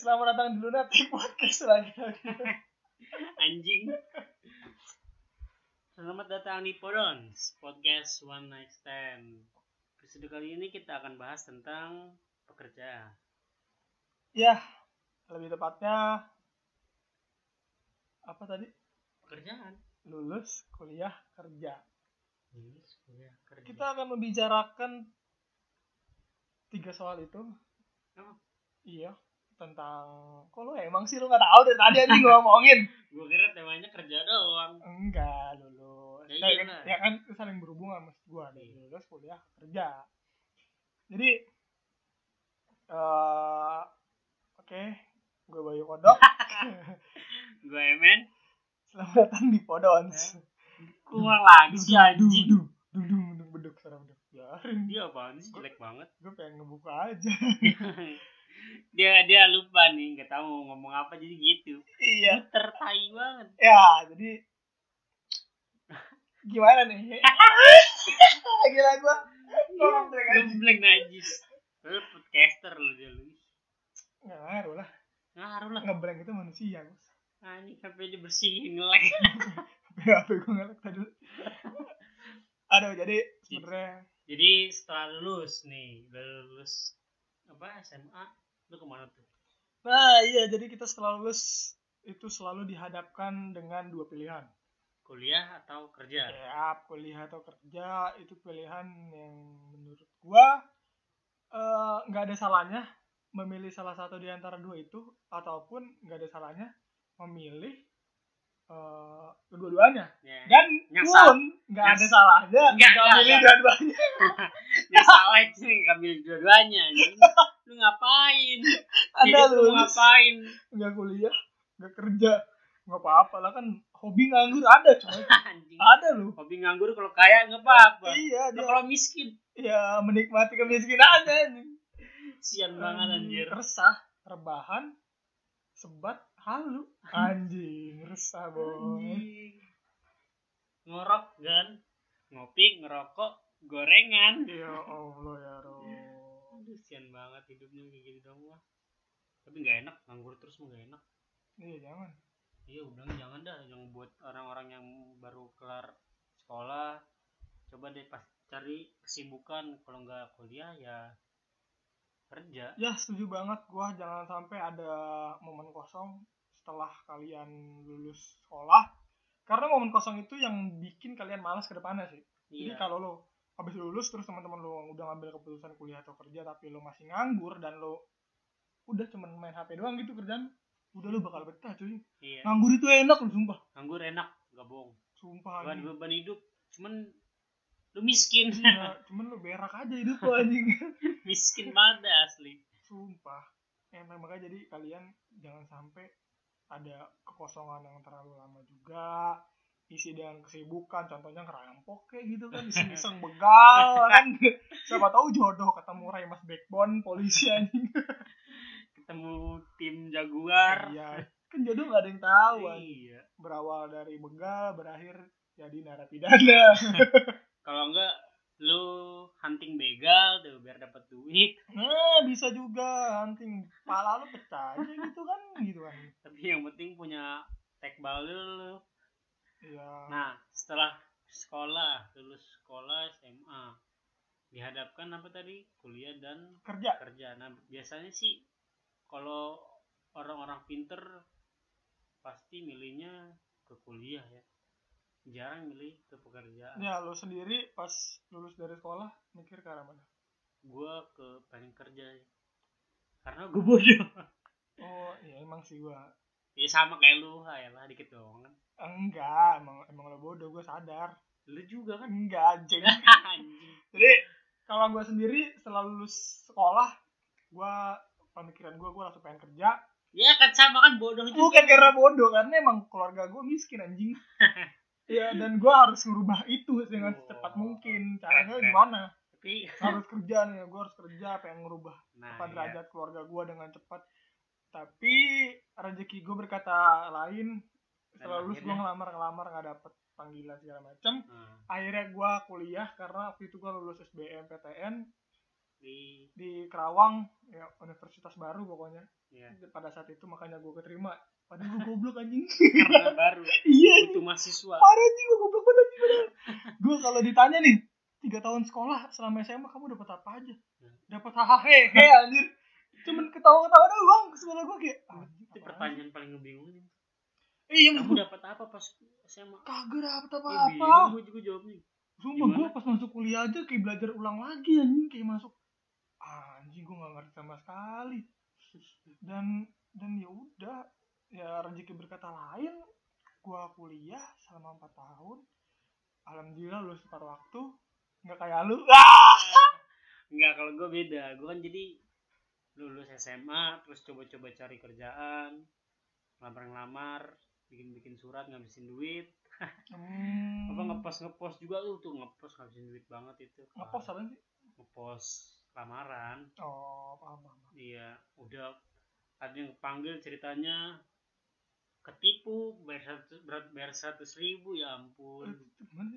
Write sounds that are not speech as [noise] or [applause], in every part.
selamat datang di Lunatic Podcast lagi. [laughs] Anjing. Selamat datang di Podons Podcast One Night Stand. Episode kali ini kita akan bahas tentang pekerja. ya, lebih tepatnya apa tadi? Pekerjaan. Lulus kuliah kerja. Lulus kuliah kerja. Kita akan membicarakan tiga soal itu. Oh. Iya, tentang kok lu emang sih lu nggak tahu dari tadi anjing [laughs] ngomongin. Gue kira temanya kerja doang. Enggak, lulus. Ya Ya, kan, ya kan itu saling berhubungan mas gua dari Iya. lulus kuliah kerja. Jadi eh oke, gue Bayu Kodok. [laughs] Gue Emen. Selamat datang di Podons. Kurang lagi sih anjing. Dung dung dung dung beduk suara beduk. Biarin Dia apaan sih jelek banget. gue pengen ngebuka aja. [laughs] dia dia lupa nih nggak tahu mau ngomong apa jadi gitu. iya. Muter tai banget. Ya, jadi gimana nih? [laughs] Gila gua. Ngomong jelek aja. Gembleng najis. Lu podcaster lu dia lu. Nggak ngaruh lah. Ngaruh lah. Ngeblank itu manusia, Bos. Anjing sampai dibersihin ngelek. HP [laughs] gue ngelek tadi. Aduh, jadi sebenarnya Jadi setelah lulus nih, lulus apa SMA, lu ke mana tuh? Nah, iya, jadi kita setelah lulus itu selalu dihadapkan dengan dua pilihan. Kuliah atau kerja? Ya, kuliah atau kerja itu pilihan yang menurut gua eh, nggak ada salahnya memilih salah satu di antara dua itu ataupun nggak ada salahnya memilih eh, kedua-duanya. Ya. Dan Nyasar. pun nggak ada salahnya Nggak, nggak nggak, milih nggak. dua-duanya. [laughs] Yang salah itu ngambil dua-duanya. [laughs] lu ngapain? Hidup lu ngapain? nggak kuliah, nggak kerja, nggak apa-apa lah kan hobi nganggur ada coy. [laughs] Ada lu. Hobi nganggur kalau kaya nggak apa-apa. Iya, dia kalau miskin, ya menikmati kemiskinannya. sian banget anjir. resah rebahan sebat halu anjing resah boy. Ngorok kan? Ngopi, ngerokok, gorengan. ya allah ya roh Aduh, sian banget hidupnya kayak gitu dong wah. Tapi nggak enak, nganggur terus mah nggak enak. iya jangan Iya, bilang jangan dah yang buat orang-orang yang baru kelar sekolah. Coba deh pas cari kesibukan kalau nggak kuliah ya kerja. ya setuju banget gua jangan sampai ada momen kosong setelah kalian lulus sekolah karena momen kosong itu yang bikin kalian malas ke depannya sih jadi Iya. kalau lo habis lulus terus teman-teman lo udah ngambil keputusan kuliah atau kerja tapi lo masih nganggur dan lo udah cuman main HP doang gitu kerjaan udah lo bakal betah cuy Iya. nganggur itu enak lo sumpah Nganggur enak, nggak bohong. sumpah Gak anjing. beban hidup. Cuman lu miskin. Iya, cuman lu berak aja hidup lu anjing [laughs] miskin banget asli. sumpah emang makanya jadi kalian jangan sampai ada kekosongan yang terlalu lama juga isi dengan kesibukan contohnya ngerampok kayak gitu kan iseng-iseng [laughs] begal kan siapa tahu jodoh ketemu Ray Mas Backbone polisi anjing [laughs] Ketemu tim Jaguar. iya kan jodoh gak ada yang tahu anjing. Iya. berawal dari begal berakhir jadi narapidana [laughs] Kalau enggak lu hunting begal tuh biar dapat duit. nah bisa juga hunting pala lu pecah aja gitu kan gitu kan Tapi yang penting punya tekbal dulu. Iya Nah, setelah sekolah, lulus sekolah SMA, dihadapkan apa tadi? Kuliah dan kerja kerja. Nah, biasanya sih kalau orang-orang pinter pasti milihnya ke kuliah ya. Jarang milih ke pekerjaan. Ya, lo sendiri pas lulus dari sekolah mikir ke arah mana? Gua ke pengen kerja ya. Karena [laughs] gue bodoh. Oh, iya emang sih gua. ya sama kayak lu, lah dikit doang kan. Enggak, emang emang lo bodoh, gua sadar. Lu juga kan. Enggak, [laughs] anjing. Jadi, kalau gua sendiri setelah lulus sekolah, gua pemikiran gua gua langsung pengen kerja. Ya kan sama kan bodoh juga. Bukan karena bodoh, karena emang keluarga gua miskin anjing. [laughs] Iya, dan gua harus merubah itu dengan secepat mungkin. Caranya gimana? Tapi [laughs] Harus kerja nih, gua harus kerja pengen ngerubah nah, apa iya. derajat keluarga gue dengan cepat tapi rezeki gue berkata lain lulus gue ngelamar ngelamar nggak dapet panggilan segala macam Hmm. akhirnya gue kuliah karena waktu itu gue lulus SBM PTN di di Kerawang ya universitas baru pokoknya. Ya pada saat itu makanya gue keterima. Padahal gue [laughs] goblok anjing. Karena baru. [laughs] Iya butuh mahasiswa. Parah anjing gue goblok banget anjing gue kalau ditanya nih tiga tahun sekolah selama SMA kamu dapat apa aja? Hmm. dapat hahaha he anjir. Cuman ketawa-ketawa doang sekolah gue kayak itu pertanyaan paling ngebingungin? Iya kamu dapat apa pas SMA kagak dapet ya, apa-apa. bingung gue juga jawabnya. Sumpah gue pas masuk kuliah aja kayak belajar ulang lagi anjing kayak masuk. Anjing gue gak ngerti sama sekali. Dan dan ya udah ya rezeki berkata lain. Gue kuliah selama empat tahun. Alhamdulillah lulus tepat waktu. Nggak kayak lu! Enggak, [laughs] kalau gue beda. Gue kan jadi lulus SMA, terus coba-coba cari kerjaan, ngelamar-ngelamar, bikin-bikin surat, ngabisin duit. hmm, Apa ngepost ngepost juga lu tuh ngepost ngabisin duit banget itu. ngepost apa sih Ngepost lamaran. oh paham paham. Iya, udah ada yang panggil ceritanya ketipu bayar satu berat bayar seratus ribu ya ampun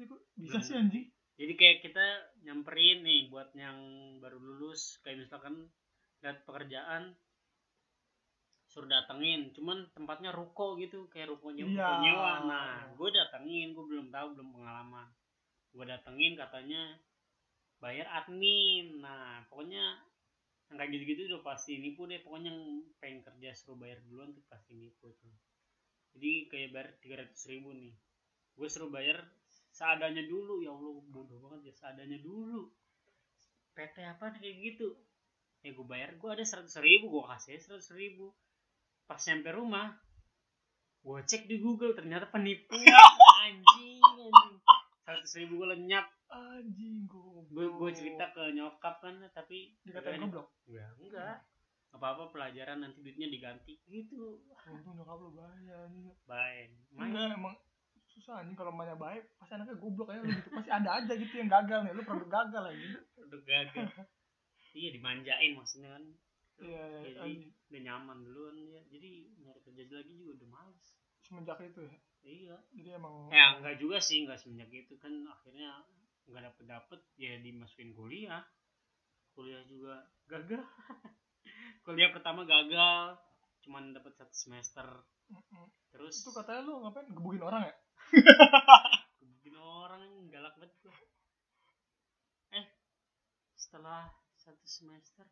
kok bisa sih anjing jadi kayak kita nyamperin nih buat yang baru lulus kayak misalkan lihat pekerjaan suruh datengin. Cuman tempatnya ruko gitu kayak ruko nyewa, ruko nyewa. nah gue datengin gue belum tahu belum pengalaman. Gue datengin katanya bayar admin. Nah pokoknya yang kayak gitu-gitu udah pasti nipu deh. Pokoknya yang pengen kerja suruh bayar duluan tuh pasti nipu tuh jadi kayak bayar tiga ratus ribu nih. Gue suruh bayar seadanya dulu. Ya allah bodoh banget ya seadanya dulu. PT apa kayak gitu. Ya gue bayar gue ada seratus ribu gue kasih seratus ribu pas nyampe rumah gue cek di Google ternyata penipuan [laughs] anjing anjing. Seratus ribu gue lenyap. Anjing gue gue cerita ke nyokap kan tapi dikatain goblok? Ya enggak. Apa apa pelajaran nanti duitnya diganti. Gitu. Untung nyokap lu bahaya anjing. Baik. Enggak emang susah anjing. Kalau mainnya baik pasti anaknya goblok aja gitu. Pasti ada aja gitu yang gagal nih. Lu produk gagal lagi udah gagal. [laughs] Iya dimanjain maksudnya kan iya iya, jadi udah nyaman duluan ya. Jadi nyari kerja lagi juga udah males. Semenjak itu ya? Iya. Jadi emang ya enggak juga sih enggak semenjak itu. Kan akhirnya nggak dapet dapet ya dimasukin kuliah. Kuliah juga gagal. [laughs] Kuliah pertama gagal cuman dapat satu semester. Terus itu katanya lu ngapain? Gebukin orang ya? [laughs] Bikin orang galak banget gua. eh setelah satu semester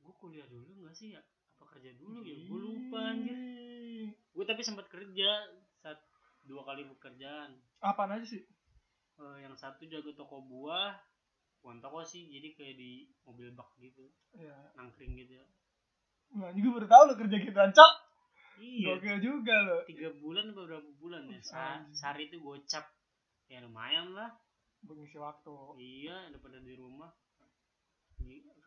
gue kuliah dulu nggak sih? Ya apa kerja dulu ya? Gue lupa anjir. Gue tapi sempat kerja saat dua kali pekerjaan. Apaan aja sih? Eh, yang satu jaga toko buah bukan toko sih jadi kayak di mobil bak gitu. Ya nangkring gitu. Ya nah juga baru tahu lu kerja gitu cok iya. Gokil juga lo tiga bulan apa berapa bulan ya? Sa- sehari itu gocap ya lumayan lah. Mengisi waktu. Iya daripada di rumah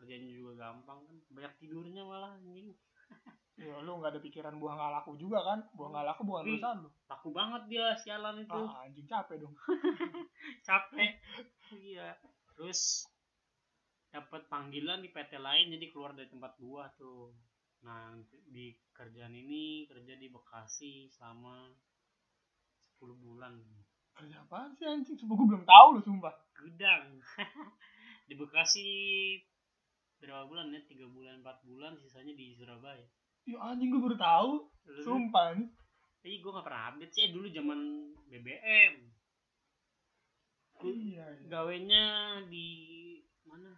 kerjanya juga gampang kan. Banyak tidurnya malah anjing. [laughs] Ya lu nggak ada pikiran buah nggak laku juga kan? Buah nggak laku bukan urusan lu. laku banget dia sialan itu. Ah anjing capek dong. [laughs] Capek. Iya. Terus dapat panggilan di PT lain jadi keluar dari tempat gua tuh. Nah di kerjaan ini kerja di Bekasi selama 10 bulan. Kerja apaan sih anjing? Sumpah gue belum tahu lu sumpah. Gudang [laughs] di Bekasi berapa bulan ya tiga bulan empat bulan sisanya di Surabaya ya anjing gue baru tahu Lu- sumpah nih Tapi gue gak pernah update sih dulu zaman BBM. iya iya Gawenya di mana?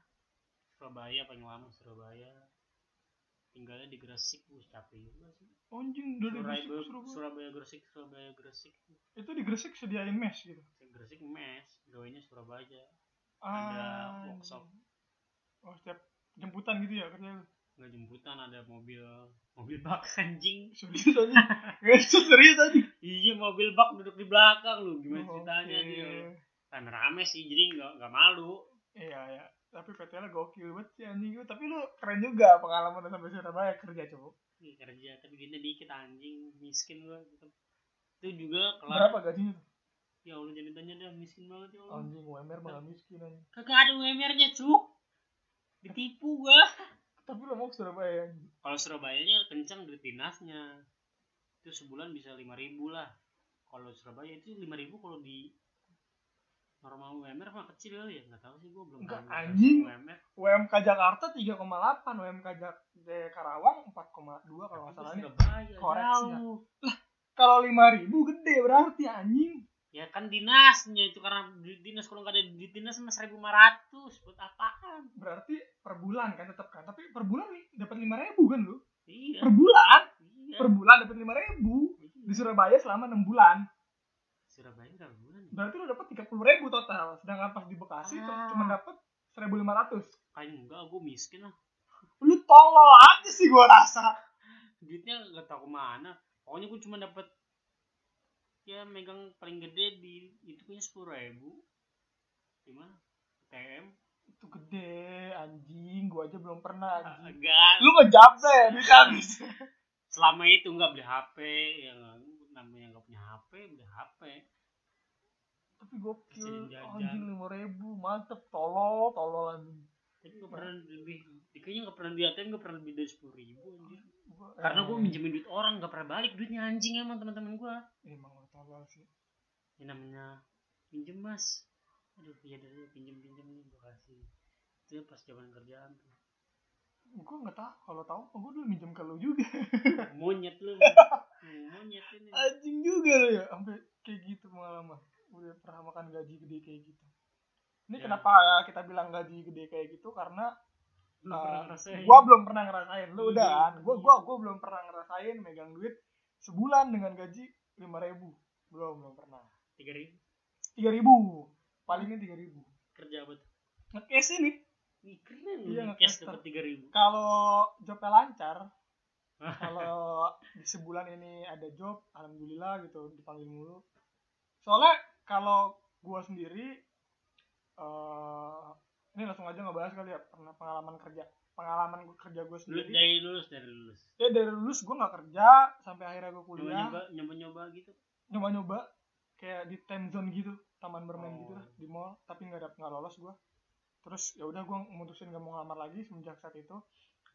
Surabaya paling lama Surabaya. Tinggalnya di Gresik, gue capek juga sih. anjing dari Surabaya, Gresik Surabaya Surabaya Gresik, Surabaya Gresik. itu di Gresik sediain mes gitu Gresik mes, gawenya Surabaya. Ah, workshop. oh setiap jemputan gitu ya kerja lu Nggak jemputan ada mobil mobil bak [laughs] anjing. serius [laughs] itu serius anjing Iya mobil bak duduk di belakang lu gimana Oh, ceritanya oke. dia? Rame-rame sih jadi nggak nggak malu. iya ya tapi PT nya gokil banget sih anjing tapi lu keren juga pengalaman lu sampai Surabaya kerja coba Ih, kerja tapi duitnya dikit anjing miskin gua gitu. itu juga kelar berapa gajinya tuh ya Allah jangan ditanya dah miskin banget ya Allah. Anjing UMR malah miskin anjing. Kagak ada UMR nya cuk. Ditipu gua. Tapi lu mau ke Surabaya kalau Surabayanya kencang duit dinasnya. Itu sebulan bisa lima ribu lah. Kalau Surabaya itu lima ribu kalau di normal UMR mah kecil kali ya. Nggak tahu sih gue belum Enggak, tahu anjing. UMR UMK Jakarta 3,8 UMK Jak eh, Karawang 4,2 kalau nggak salah nih. Koreksi jauh. Kalau 5000 gede berarti anjing ya kan dinasnya itu karena di dinas kalau nggak ada di dinas mah seribu lima ratus buat apaan? Berarti per bulan kan tetap kan tapi per bulan nih dapat 5000 kan lu? Iya. Per bulan? Iya. Per bulan dapat 5000 di Surabaya selama 6 bulan. Surabaya berapa bulan ya? berarti lu dapat 30000 total sedangkan pas di Bekasi Ah. cuma dapat 1500 kayak enggak gue miskin lah. Lu tolol aja sih gua rasa. Duitnya nggak tahu ke mana. Pokoknya gue cuma dapat ya megang paling gede di itu punya sepuluh ribu. Gimana TM itu gede anjing. Gua aja belum pernah anjing. agak lu [laughs] duit habis. Selama itu nggak beli HP yang namanya nggak punya HP beli HP tapi gokil. Anjing lima ribu. Mantep. Tolol tolol anjing tapi nggak pernah lebih kayaknya nggak pernah di ATM nggak pernah lebih dari sepuluh ribu anjir Gua- karena gue eh, minjemin duit orang nggak pernah balik duitnya anjing emang teman-teman gue emang lu tolol sih. Ini namanya pinjem mas. Aduh ya dari pinjem pinjem nih gue kasih. Itu pas zaman kerjaan tuh. Gua nggak tahu kalau tahu gua dulu minjem ke lu juga. [laughs] Monyet lu. [laughs] Hmm, monyet ini. Anjing juga lu ya sampai kayak gitu pengalaman. Udah pernah makan gaji gede kayak gitu ini Ya. kenapa kita bilang gaji gede kayak gitu? Karena belum pernah ngerasain. gua belum pernah ngerasain. Lu udah Iya, kan? Gua iya. gua gua belum pernah ngerasain megang duit sebulan dengan gaji lima ribu. Belum belum pernah. Tiga ribu? tiga ribu. Palingnya tiga ribu. Kerja apa tuh? Ngekes ini. Ih, keren Iya, cash dapat tiga ribu. Kalau jobnya lancar [laughs] kalau di sebulan ini ada job alhamdulillah gitu dipanggil mulu. Soalnya kalau gua sendiri eh ini langsung aja ngebahas kali ya pernah pengalaman kerja pengalaman kerja gue sendiri. dari lulus dari lulus. Ya dari lulus gue nggak kerja sampai akhirnya gue kuliah. nyoba nyoba nyoba gitu? Nyoba nyoba kayak di time zone gitu taman bermain Oh. gitu lah di mall tapi nggak dapet nggak lolos gue terus ya udah gue memutusin gak mau ngelamar lagi semenjak saat itu.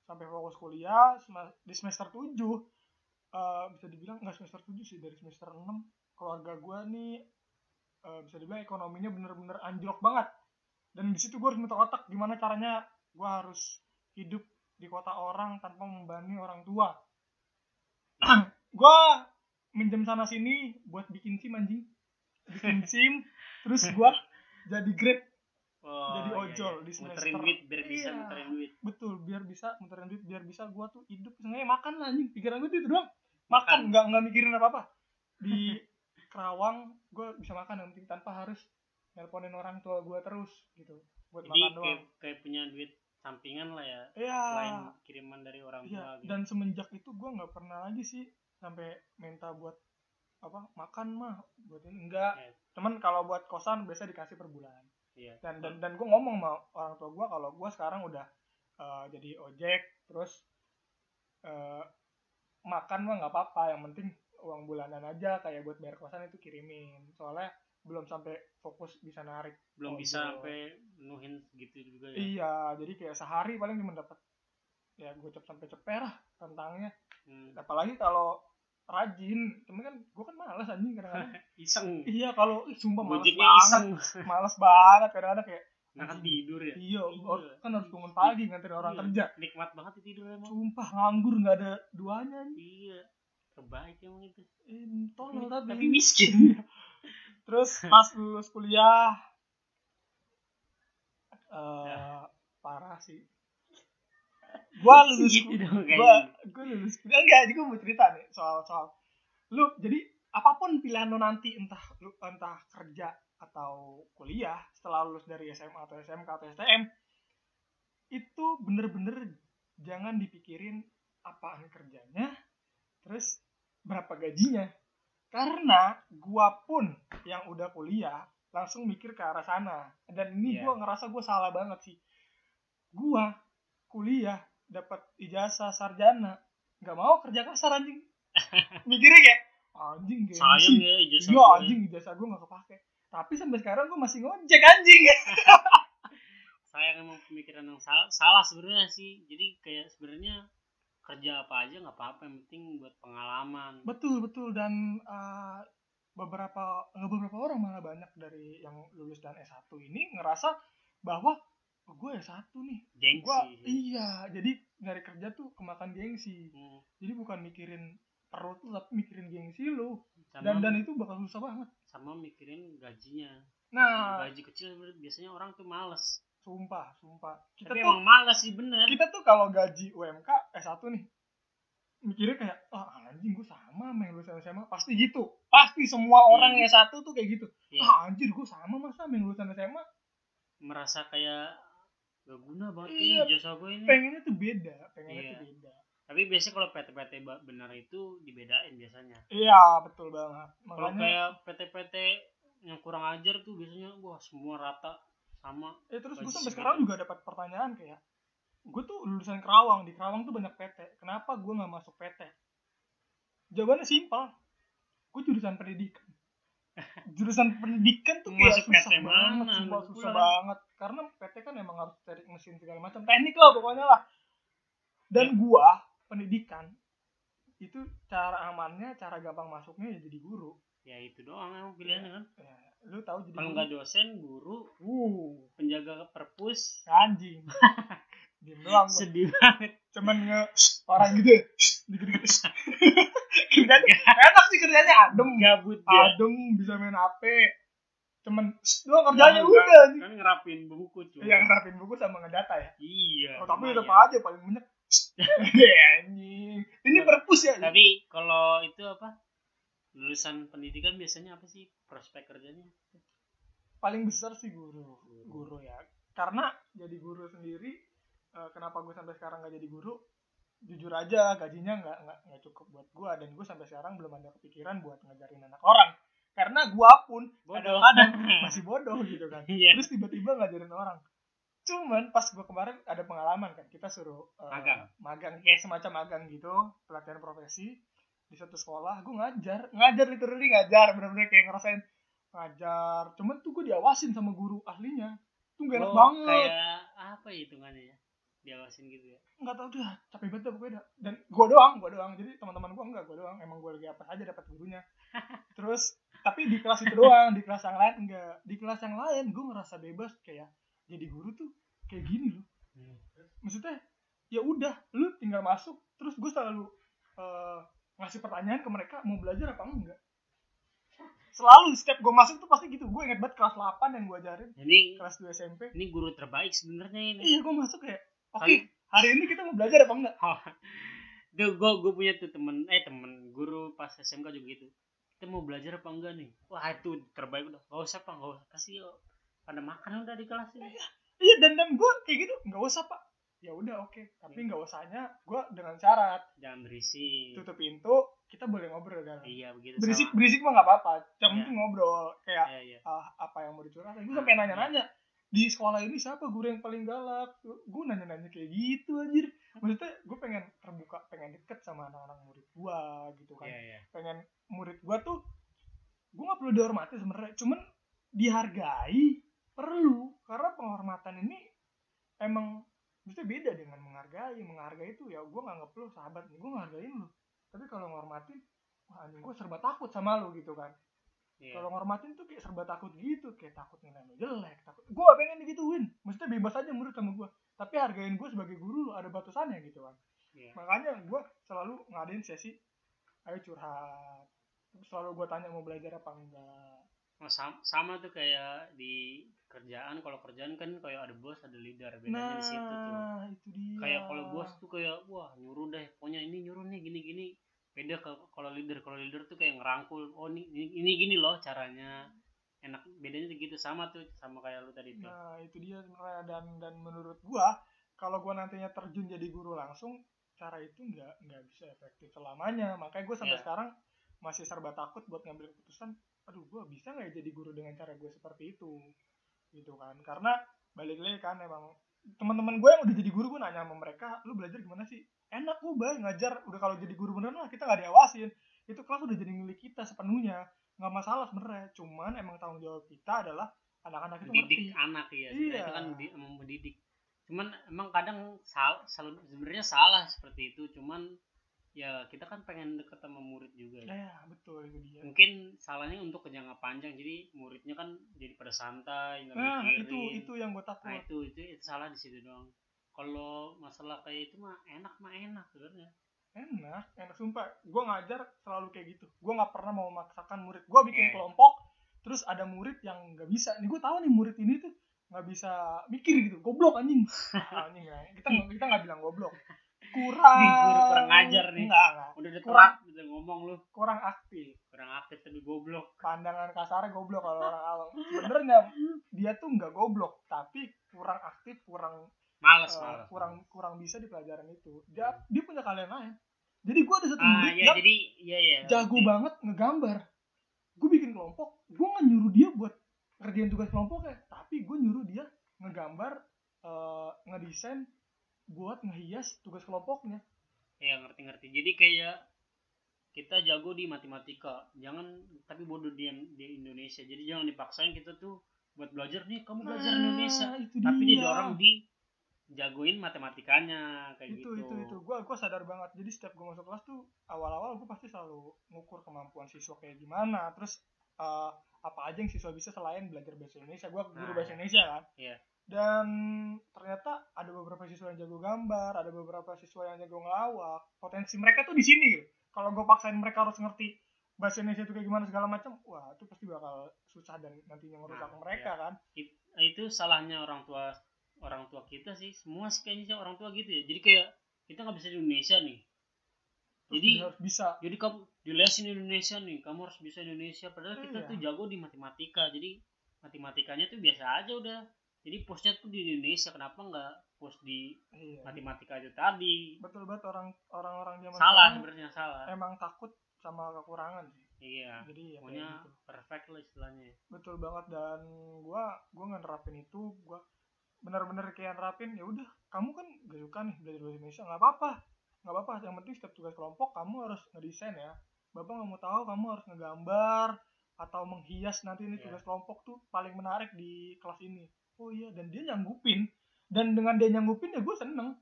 Sampai fokus kuliah di semester 7 eh, bisa dibilang nggak semester 7 sih dari semester 6 keluarga gue nih eh, bisa dibilang ekonominya bener-bener anjlok banget dan di situ gue harus muter otak gimana caranya gue harus hidup di kota orang tanpa membebani orang tua [clears throat] gue minjem sana sini buat bikin sim anjing bikin [laughs] sim terus gue jadi grab oh, Jadi iya, ojol iya. di muterin semester. duit biar bisa Iya. muterin duit betul biar bisa muterin duit biar bisa gue tuh hidup sengaja makan lah anjing pikiran gue tuh itu doang Makan. makan nggak nggak mikirin apa apa di [laughs] Kerawang gue bisa makan yang penting tanpa harus nelponin orang tua gue terus gitu. Buat jadi makan kayak, doang. kayak punya duit sampingan lah ya iya. selain kiriman dari orang tua iya gitu. dan semenjak itu gue nggak pernah lagi sih sampai minta buat apa makan mah buat ini enggak Iya. cuman kalau buat kosan biasa dikasih per bulan. Iya. Dan dan dan gue ngomong sama orang tua gue kalau gue sekarang udah eh, jadi ojek terus eh, makan mah nggak apa-apa yang penting uang bulanan aja kayak buat bayar kosan itu kirimin. Soalnya belum sampai fokus bisa narik belum bisa sampai nuhin segitu juga ya? Iya jadi kayak sehari paling cuma dapat ya gue cep sampai ceper lah tentangnya Hmm. apalagi kalau rajin temen kan gue kan malas anjing kadang-kadang. [laughs] Iseng. Iya kalau sumpah malas banget iseng. [laughs] malas banget kadang-kadang kayak nah kan tidur ya? Iya Iya. or- kan harus bangun pagi nganterin orang Iya, kerja. Nikmat banget itu tidur emang. Sumpah nganggur nggak ada duanya nih iya terbaik emang itu. Tolol tapi, tapi miskin. [laughs] Terus pas lulus kuliah eh Ya. parah sih. Gua [laughs] lulus gitu gua gua lulus kuliah. Enggak jadi gua mau cerita nih soal soal. Lu jadi apa pun pilihan lu nanti entah lu entah kerja atau kuliah setelah lulus dari SMA atau SMK atau STM itu bener-bener jangan dipikirin apaan kerjanya terus berapa gajinya. Karena gua pun yang udah kuliah langsung mikir ke arah sana. Dan ini Iya. gua ngerasa gua salah banget sih. Gua kuliah dapat ijazah sarjana. Nggak mau kerja kasar anjing. [laughs] Mikirnya kayak anjing gengsi sayang ya ijazah iya gue. anjing ijazah gua nggak kepake. Tapi sampai sekarang gua masih ngojek anjing. [laughs] Sayang emang pemikiran yang salah salah sebenarnya sih. Jadi kayak sebenarnya kerja apa aja nggak apa-apa yang penting buat pengalaman. Betul betul. Dan uh, beberapa nggak beberapa orang malah banyak dari yang lulus dan S1 ini ngerasa bahwa oh, gue S1 nih. Gengsi. Gue iya jadi nyari kerja tuh kemakan gengsi. Hmm, jadi bukan mikirin perut lu tapi mikirin gengsi lu. Sama dan dan itu bakal susah banget. Sama mikirin gajinya. Nah. Gaji kecil biasanya orang tuh males sumpah sumpah. Kita tapi tuh emang males sih bener. kita tuh kalau gaji UMK S1 nih mikirnya kayak ah anjing gue sama sama yang lulusan SMA pasti gitu. Pasti semua orang Iya. yang S1 tuh kayak gitu. Ya, ah anjir gue sama masa sama yang lulusan SMA merasa kayak gak guna banget Iya. nih jasa gue ini. pengennya tuh beda pengennya Iya. tuh beda. Tapi biasanya kalau PT-PT benar itu dibedain biasanya. Iya betul banget. Kalau kayak PT-PT yang kurang ajar tuh biasanya wah semua rata sama. Eh terus gue sampai sekarang juga dapat pertanyaan kayak gue tuh lulusan Kerawang di Kerawang tuh banyak PT. Kenapa gue nggak masuk PT? Jawabannya simpel. Gue jurusan pendidikan. [laughs] Jurusan pendidikan tuh kayak Masuk susah PT banget mana? sumpah susah banget. Karena PT kan emang harus cari mesin segala macam. Teknik lah pokoknya lah. Dan Ya. gua pendidikan itu cara amannya cara gampang masuknya ya jadi guru ya itu doang emang pilihannya kan? Ya, lu tahu jadi kalau nggak dosen guru uh. penjaga perpus. Anjing. [laughs] Diem doang sedih banget. Cuman nge orang gitu. Ya dikit-dikit [laughs] kerjanya enak sih kerjanya adem. Gabut dia adem bisa main HP cuman doang kerjanya. udah anjing. Kan ngerapin buku cuy. Yang ngerapin buku sama ngedata ya. Iya oh, tapi tetap aja paling banyak [laughs] anjing. Ini Nah, perpus ya. tapi kalau itu apa lulusan pendidikan biasanya apa sih prospek kerjanya? Paling besar sih guru. Guru ya. Karena jadi guru sendiri eh, kenapa gue sampai sekarang nggak jadi guru? Jujur aja gajinya nggak nggak nggak cukup buat gue dan gue sampai sekarang belum ada kepikiran buat ngajarin anak orang. Karena gue pun bodoh. kadang-kadang [laughs] masih bodoh gitu kan. Iya. terus tiba-tiba ngajarin orang. Cuman pas gue kemarin ada pengalaman kan. Kita suruh eh, Magang. magang. Kayak semacam magang gitu. Pelatihan profesi di satu sekolah gue ngajar. Ngajar literally ngajar. Bener-bener kayak ngerasain ngajar. Cuman tuh gue diawasin sama guru ahlinya. Tuh gak enak Oh, banget. kayak apa ya hitungannya ya? Diawasin gitu ya? Nggak tau dah capek banget dah pokoknya. Dah. dan gue doang gue doang. Jadi teman-teman gue enggak gue doang. Emang gue lagi apa aja dapat gurunya. [laughs] Terus tapi di kelas itu doang di kelas yang lain enggak di kelas yang lain gue ngerasa bebas kayak jadi guru tuh kayak gini loh. Maksudnya ya udah lu tinggal masuk terus gue selalu eh, ngasih pertanyaan ke mereka mau belajar apa enggak? Selalu setiap gue masuk tuh pasti gitu. Gue inget banget kelas 8 yang gue ajarin. Ini kelas 2 SMP. ini guru terbaik sebenarnya ini. Iya gue masuk kayak oke Kali- hari ini kita mau belajar apa enggak? Oh, tuh gue gue punya tuh temen eh temen guru pas SMK juga gitu. Kita mau belajar apa enggak nih? Wah itu terbaik udah. Gak usah pak gak usah. Kasih yuk pada makan udah di kelas ini. Iya dan dan gue kayak gitu nggak usah pak ya udah oke. Tapi Iya. nggak usahnya gue dengan syarat. Jangan berisik. Tutup pintu kita boleh ngobrol dalam iya begitu berisik sama. berisik mah nggak apa-apa. Yang Iya. penting ngobrol. Kayak iya iya. Ah, apa yang mau dicurhatin gue Ah, sampai nanya-nanya di sekolah ini siapa guru yang paling galak? Gue nanya-nanya kayak gitu anjir. Maksudnya gue pengen terbuka pengen deket sama anak-anak murid gue gitu kan. Iya iya. Pengen murid gue tuh gue nggak perlu dihormati sebenarnya cuman dihargai perlu. Karena penghormatan ini emang bisa beda dengan menghargai menghargai itu ya gue nganggap lu sahabat nih gue ngehargain lu. Tapi kalau ngormatin wah anjing gue serba takut sama lu gitu kan. Iya. Kalau ngormatin tuh kayak serba takut gitu kayak takut nilai lu jelek takut gue gak pengen digituin. Maksudnya bebas aja murid sama gue tapi hargain gue sebagai guru ada batasannya gitu kan. Iya. Makanya gue selalu ngadain sesi ayo curhat. Selalu gue tanya mau belajar apa enggak. Oh, sama, sama tuh kayak di kerjaan kalau kerjaan kan kayak ada bos ada leader bedanya di situ tuh. Nah itu dia. Kayak kalau bos tuh kayak wah nyuruh deh pokoknya ini nyuruh nih gini gini. Beda kalau leader kalau leader tuh kayak ngerangkul oh ini ini, ini gini loh caranya. Enak bedanya gitu sama tuh sama kayak lu tadi tuh. Nah itu dia sebenarnya dan dan menurut gua kalau gua nantinya terjun jadi guru langsung cara itu nggak nggak bisa efektif selamanya. Makanya gua sampai Iya. sekarang masih serba takut buat ngambil keputusan aduh gua bisa nggak ya jadi guru dengan cara gue seperti itu gitu kan. Karena balik lagi kan emang teman-teman gue yang udah jadi guru gue nanya sama mereka lu belajar gimana sih? Enak gue bay ngajar. Udah kalau jadi guru beneran lah kita nggak diawasin. Itu kelas udah jadi milik kita sepenuhnya. Nggak masalah sebenarnya. Cuman emang tanggung jawab kita adalah anak-anak itu ngerti. mendidik anak ya Iya. itu kan mendidik. Cuman emang kadang sal, sal- sebenarnya salah seperti itu. Cuman ya kita kan pengen deket sama murid juga ya. ya betul itu dia. Mungkin salahnya untuk ke jangka panjang jadi muridnya kan jadi pada santai nggak nah mikirin. itu itu yang gue takut. Nah itu, itu itu salah di situ doang. Kalau masalah kayak itu mah enak mah enak sebenarnya. Enak enak sumpah. Gue ngajar selalu kayak gitu. Gue nggak pernah mau memaksakan murid. Gue bikin Eh. kelompok terus ada murid yang nggak bisa. Nih gue tahu nih murid ini tuh nggak bisa mikir gitu. Goblok anjing. [laughs] Anjing ya. kita kita nggak bilang goblok kurang. Nih, guru kurang ngajar nih. enggak, enggak. udah udah Kurang. udah ngomong lu. kurang aktif. Kurang aktif tapi goblok. Pandangan kasarnya goblok kalau orang awam. Sebenarnya dia tuh nggak goblok tapi kurang aktif kurang males males kurang kurang bisa di pelajaran itu. Dia dia punya kalian lain. Jadi gue ada satu ah murid ya yang jadi iya ya jago banget ngegambar. Gue bikin kelompok gue nggak nyuruh dia buat ngerjain tugas kelompoknya tapi gue nyuruh dia ngegambar eh, ngedesain buat ngehias tugas kelompoknya. Ya ngerti ngerti jadi kayak kita jago di matematika. Jangan tapi bodoh di, di Indonesia. Jadi jangan dipaksain kita tuh buat belajar. Nih kamu belajar Indonesia. Nah, itu tapi dia. didorong di jagoin matematikanya kayak itu gitu. itu itu. Gue gue sadar banget. Jadi setiap gue masuk kelas tuh awal-awal gue pasti selalu ngukur kemampuan siswa kayak gimana. Terus eh, apa aja yang siswa bisa selain belajar bahasa Indonesia. Gue guru Nah, bahasa Indonesia kan. Iya. Dan ternyata ada beberapa siswa yang jago gambar ada beberapa siswa yang jago ngelawak. Potensi mereka tuh di sini gitu. Kalau gue paksain mereka harus ngerti bahasa Indonesia itu kayak gimana segala macam wah itu pasti bakal susah dan nantinya ngerusak Nah, mereka kan? It- itu salahnya orang tua orang tua kita sih. Semua sih kayaknya sih orang tua gitu ya. Jadi kayak kita nggak bisa di Indonesia nih. Terus Jadi- harus bisa. jadi kamu dilesin Indonesia nih kamu harus bisa Indonesia. Padahal kita Iya. tuh jago di matematika. Jadi matematikanya tuh biasa aja udah jadi posnya tuh di Indonesia kenapa nggak pos di iya. matematika itu tadi? Betul banget orang orang-orang zaman salah sebenarnya salah. emang takut sama kekurangan sih. Iya jadi ya pokoknya gitu. perfect lah istilahnya. Betul banget. Dan gua gua ngerapin itu. Gua benar-benar kayak nerapin ya udah kamu kan gak suka nih belajar bahasa Indonesia nggak apa-apa. Nggak apa-apa. Yang penting setiap tugas kelompok kamu harus ngedesain ya. Bapak nggak mau tahu kamu harus ngegambar atau menghias nanti ini Iya. tugas kelompok tuh paling menarik di kelas ini oh iya dan dia nyanggupin. Dan dengan dia nyanggupin ya gue seneng.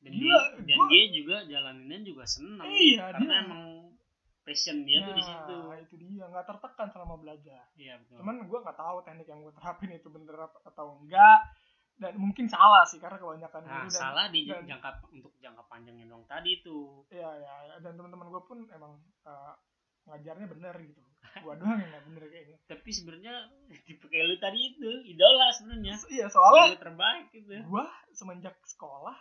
Dan Gila, dia dan gua- dia juga jalaninnya juga seneng. Iya, karena dia- emang passion dia tuh di situ. Nah, itu dia. Nggak tertekan selama belajar. Iya betul. Cuman gue nggak tahu teknik yang gue terapin itu bener apa- atau enggak. Dan mungkin salah sih karena kebanyakan nah guru dan salah di dan- jangka untuk jangka panjangnya dong tadi tuh. Ya ya ya, dan teman-teman gue pun emang eh, ngajarnya bener gitu gue doang yang nggak bener kayaknya. Tapi sebenarnya [laughs] tipe kayak lu tadi itu idola sebenarnya. Iya soalnya idola terbaik gitu. gue semenjak sekolah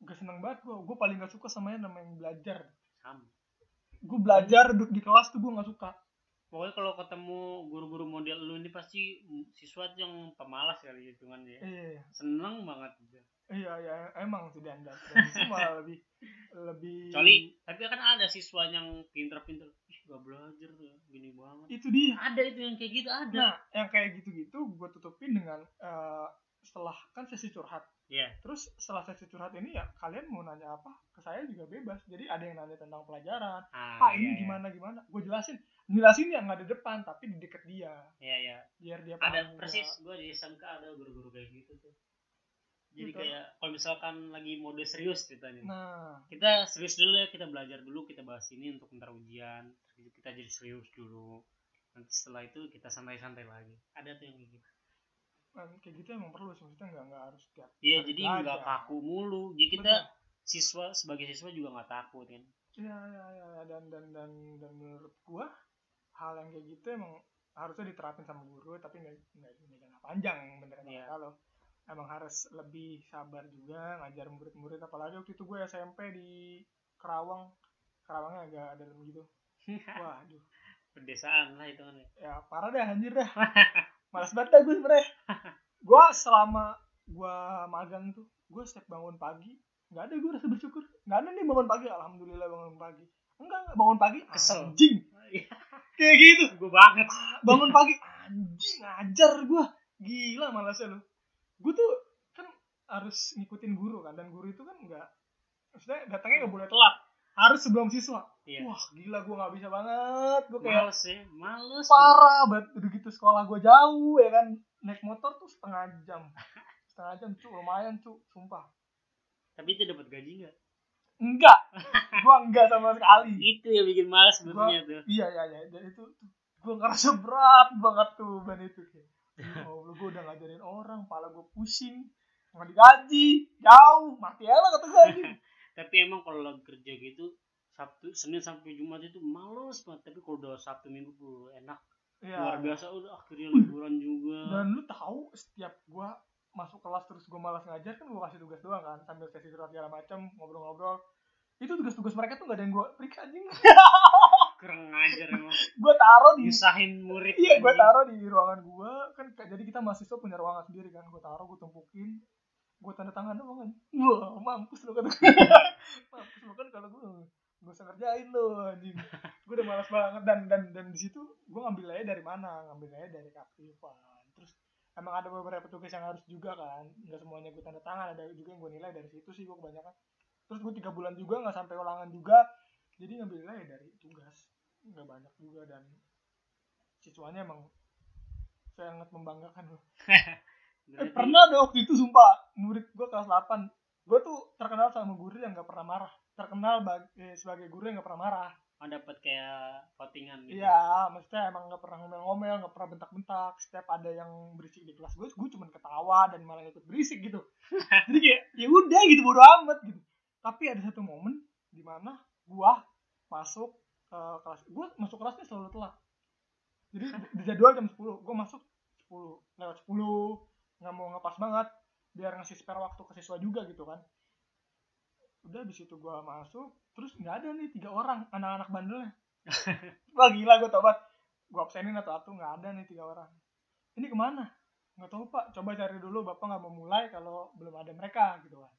gak seneng banget gue gue paling gak suka sama yang namanya belajar. Sama. Gue belajar duduk di kelas tuh gue gak suka pokoknya kalau ketemu guru-guru model lu ini pasti siswa yang pemalas kali dia iya seneng banget gitu. iya iya emang sih dan malah [laughs] lebih lebih kecuali tapi kan ada siswa yang pinter-pinter ih gak belajar tuh gini banget itu dia ada itu yang kayak gitu ada Nah, yang kayak gitu-gitu gue tutupin dengan eh, setelah kan sesi curhat. Iya. Terus setelah sesi curhat ini ya kalian mau nanya apa ke saya juga bebas. Jadi ada yang nanya tentang pelajaran. ah, Pak iya, ini iya. gimana gimana? Gue jelasin. Jelasin yang nggak di depan tapi di deket dia. iya iya. Biar dia ada persis gue di SMK ada guru-guru kayak gitu tuh. Jadi Gitu. kayak kalau misalkan lagi mode serius ceritanya Nah, kita serius dulu ya kita belajar dulu kita bahas ini untuk ntar ujian. Kita jadi serius dulu. Nanti setelah itu kita santai-santai lagi. Ada tuh yang kayak gitu. Kan kayak gitu emang perlu sih. Maksudnya nggak nggak harus tiap iya jadi nggak kaku mulu. Jadi kita siswa sebagai siswa juga nggak takut kan. Iya, iya, iya, iya. dan dan dan dan menurut gua hal yang kayak gitu emang harusnya diterapin sama guru tapi nggak nggak panjang bener kata Iya. kalau emang harus lebih sabar juga ngajar murid-murid apalagi waktu itu gue SMP di Kerawang. Kerawangnya agak dalam gitu. [laughs] Waduh. Pedesaan lah itu kan ya ya parah dah anjir dah malas banget dah gue sebenernya. [laughs] Gue selama gue magang tuh gue setiap bangun pagi nggak ada gue rasa bersyukur. Nggak ada nih bangun pagi alhamdulillah bangun pagi. Enggak enggak bangun pagi Kesel. anjing. Iya. Kayak gitu. Gue banget. Bangun pagi. Anjing ngajar gue gila malasnya lu. Gue tuh kan harus ngikutin guru kan dan guru itu kan nggak maksudnya datangnya nggak boleh telat. Harus sebelum siswa. Iya. Wah gila gue nggak bisa banget. Gue kayak males ya males. parah banget. Udah gitu sekolah gue jauh ya kan. Naik motor tuh setengah jam. [laughs] Setengah jam cu lumayan cu sumpah. Tapi itu dapat gaji nggak enggak. Gue enggak sama sekali. Itu yang bikin males sebetulnya tuh. iya iya iya. Dan itu gue ngerasa berat banget tuh ban itu. Kayak ya Allah gue udah ngajarin orang pala gue pusing nggak digaji jauh mati aja lah kata gue [laughs] tapi emang kalau lagi kerja gitu Sabtu Senin sampai Jumat itu males banget. Tapi kalau udah Sabtu Minggu tuh enak. Iya. luar biasa udah akhirnya liburan [laughs] juga. Dan lu tahu setiap gue masuk kelas terus gue malas ngajar kan gue kasih tugas doang kan sambil sesi surat segala macam ngobrol-ngobrol. Itu tugas-tugas mereka tuh gak ada yang gue periksa anjing. [laughs] Kurang ngajar emang. Gue taruh di nyusahin murid iya gue taruh di ruangan gue kan kayak- jadi kita mahasiswa punya ruangan sendiri kan gue taruh gue tumpukin. Gue tanda tangan doang kan. Wah mampus lo kata [laughs] mampus lo kan kalau gue gak usah ngerjain lo anjing. Gue udah malas banget dan dan dan di situ gue ngambil aja dari mana? Ngambil aja dari keaktifan terus emang ada beberapa tugas yang harus juga kan. Nggak semuanya gue tanda tangan. Ada juga yang gue nilai dari situ sih gue kebanyakan. Terus gue tiga bulan juga nggak sampai ulangan juga. Jadi ngambil nilai dari tugas. Nggak banyak juga dan siswanya emang sangat membanggakan. [laughs] Loh. Eh, pernah ada waktu itu sumpah. Murid gue kelas 8 gue tuh terkenal sama guru yang gak pernah marah. Terkenal eh, sebagai guru yang gak pernah marah oh, dapat kayak votingan gitu? Iya maksudnya emang gak pernah ngomel-ngomel gak pernah bentak-bentak. Setiap ada yang berisik di kelas gue gue cuma ketawa dan malah ikut berisik gitu. [laughs] Jadi kayak ya udah gitu bodo amat gitu. Tapi ada satu momen di mana gue masuk eh, kelas gue masuk kelasnya selalu telat. Jadi di jadwal jam 10 gue masuk 10 lewat 10 nggak mau ngepas banget biar ngasih spare waktu ke siswa juga gitu kan. Udah di situ gue masuk terus nggak ada nih tiga orang anak-anak bandelnya. [laughs] Wah gila gue tobat gue absenin atau atu nggak ada nih tiga orang. Ini ke mana? Nggak tahu pak. Coba cari dulu bapak nggak mau mulai kalau belum ada mereka gitu kan.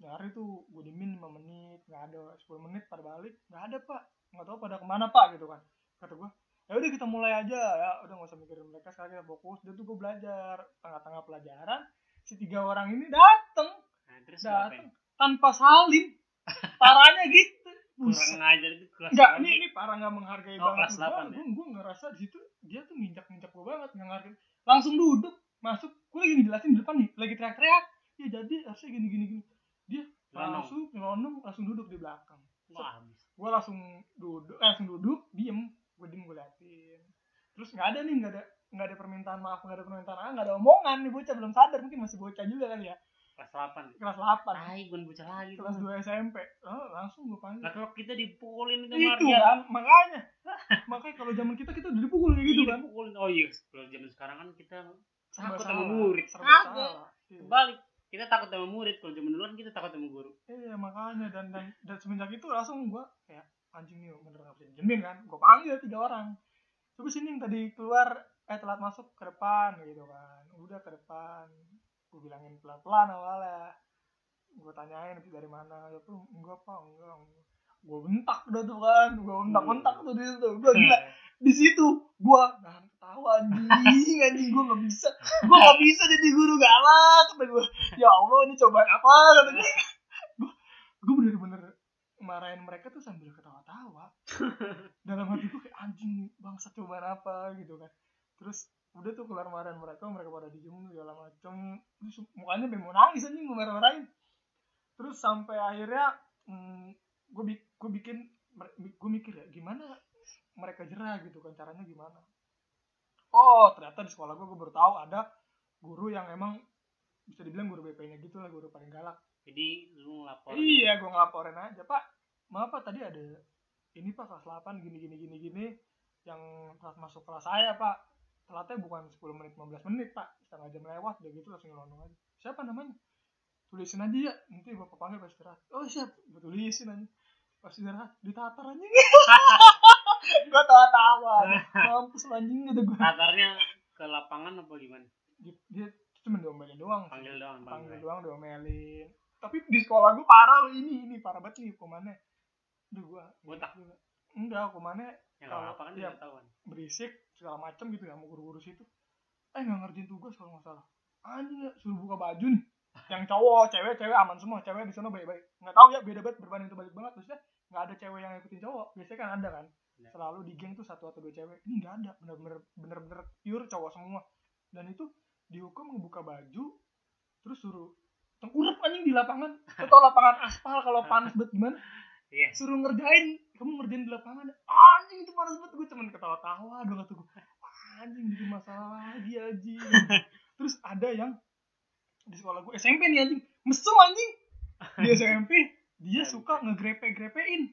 Nyari tuh gue dimin 5 menit nggak ada. 10 menit pada balik. Nggak ada pak. Nggak tahu pada ke mana pak gitu kan. Kata gue ya udah kita mulai aja. Ya udah nggak usah mikirin mereka sekarang kita fokus. Dan tuh gue belajar. Tengah-tengah pelajaran si tiga orang ini dateng. Nah, dateng. tanpa salim parahnya gitu kurang ngajar itu kelas Enggak, ini ini parah nggak menghargai Oh, banget kelas. 8 ya? Gue ngerasa di situ dia tuh nginjak-nginjak gue banget nggak ngerti. Langsung duduk, masuk. Gue lagi ngejelasin di depan nih, lagi teriak-teriak. Ya jadi harusnya gini gini gini. Dia Nyelonong. masuk, nyelonong, langsung duduk di belakang. wah Gue langsung duduk, eh, langsung duduk, diem. Gue diem gue liatin. Terus nggak ada nih, nggak ada nggak ada permintaan maaf, nggak ada permintaan nggak ada omongan nih bocah belum sadar mungkin masih bocah juga kali ya. Kelas 8 Kelas 8 tai bukan bocah lagi kelas tuh 2 SMP. Oh, langsung gue panggil. lah kalau kita dipukulin itu itu Maria. kan makanya. [laughs] Makanya kalau zaman kita kita udah dipukul kayak gitu kan dipukulin. oh iya. Kalau zaman sekarang kan kita takut sama murid. Salah. Iya. kebalik. Kita takut sama murid. Kalau zaman dulu kan kita takut sama guru. Iya makanya. Dan dan dan semenjak itu langsung gua kayak anjing nih bener nggak bisa dijemin kan? Gua panggil tiga orang. Coba sini yang tadi keluar eh telat masuk ke depan gitu kan. Udah ke depan gua bilangin pelan pelan awalnya. Gua tanyain dari mana? Ya tuh enggak pak enggak, enggak. gua bentak udah tuh kan gua bentak bentak tuh di situ. Gua gila di situ gua nahan ketawa anjing anjing gua nggak bisa gua nggak bisa jadi guru galak kata gua. Ya allah ini cobaan apa? kata gua. Gua bener-bener marahin mereka tuh sambil ketawa-tawa. [laughs] Dalam hati gua kayak anjing bangsa cobaan apa? gitu kan. Terus udah tuh keluar marahin mereka mereka pada diem segala macem. Terus mukanya pengen mau nangis anjing gua marah-marahin. Terus sampai akhirnya hmm, gue gue bikin gue mikir ya gimana mereka jerah gitu kan caranya gimana? Oh ternyata di sekolah gue gue baru tahu ada guru yang emang bisa dibilang guru BP-nya gitu lah guru paling galak. Jadi lu ngelapor iya gue ngelaporin aja. Pak maaf pak tadi ada ini pak kelas 8 gini gini gini gini yang kelas masuk kelas saya pak telatnya bukan 10 menit 15 menit pak. Setengah jam lewat udah gitu langsung nyelonong aja. Siapa namanya? Tulisin aja ya. Nanti bapak panggil pas istirahat. Oh siap. Gue tulisin aja. Pas istirahat ditatar aja gue tawa-tawa mampus lu anjing gitu gue tatarnya ke lapangan apa gimana? Dia, dia cuma diomelin doang sih. panggil doang panggil. Panggil doang diomelin. Tapi di sekolah gue parah loh ini ini parah banget nih hukumannya. Duh gua Botak. juga. enggak hukumannya yang Kalau- kalau apa kan tahuan berisik segala macem gitu ya mau guru-guru situ. Eh nggak ngerjain tugas kalau nggak salah. Anjing ya suruh buka baju nih. Yang cowok cewek cewek aman semua cewek di sana baik-baik. Nggak tahu ya beda banget berbanding terbalik banget. Maksudnya nggak ada cewek yang ikutin cowok. Biasanya kan ada kan. Ada. selalu di geng tuh satu atau dua cewek. Ini nggak ada. Bener-bener bener-bener pure cowok semua. Dan itu dihukum ngebuka baju terus suruh tengkurap anjing di lapangan. Atau lapangan aspal kalau panas banget gimana? [laughs] Iya. Suruh ngerjain kamu ngerjain di lapangan? Anjing itu panas banget. Gue cuman ketawa-tawa doang tuh gue anjing bikin masalah lagi anjing. [laughs] Terus ada yang di sekolah gue SMP nih anjing. Mesum anjing. Di [laughs] SMP dia suka ngegrepe-grepein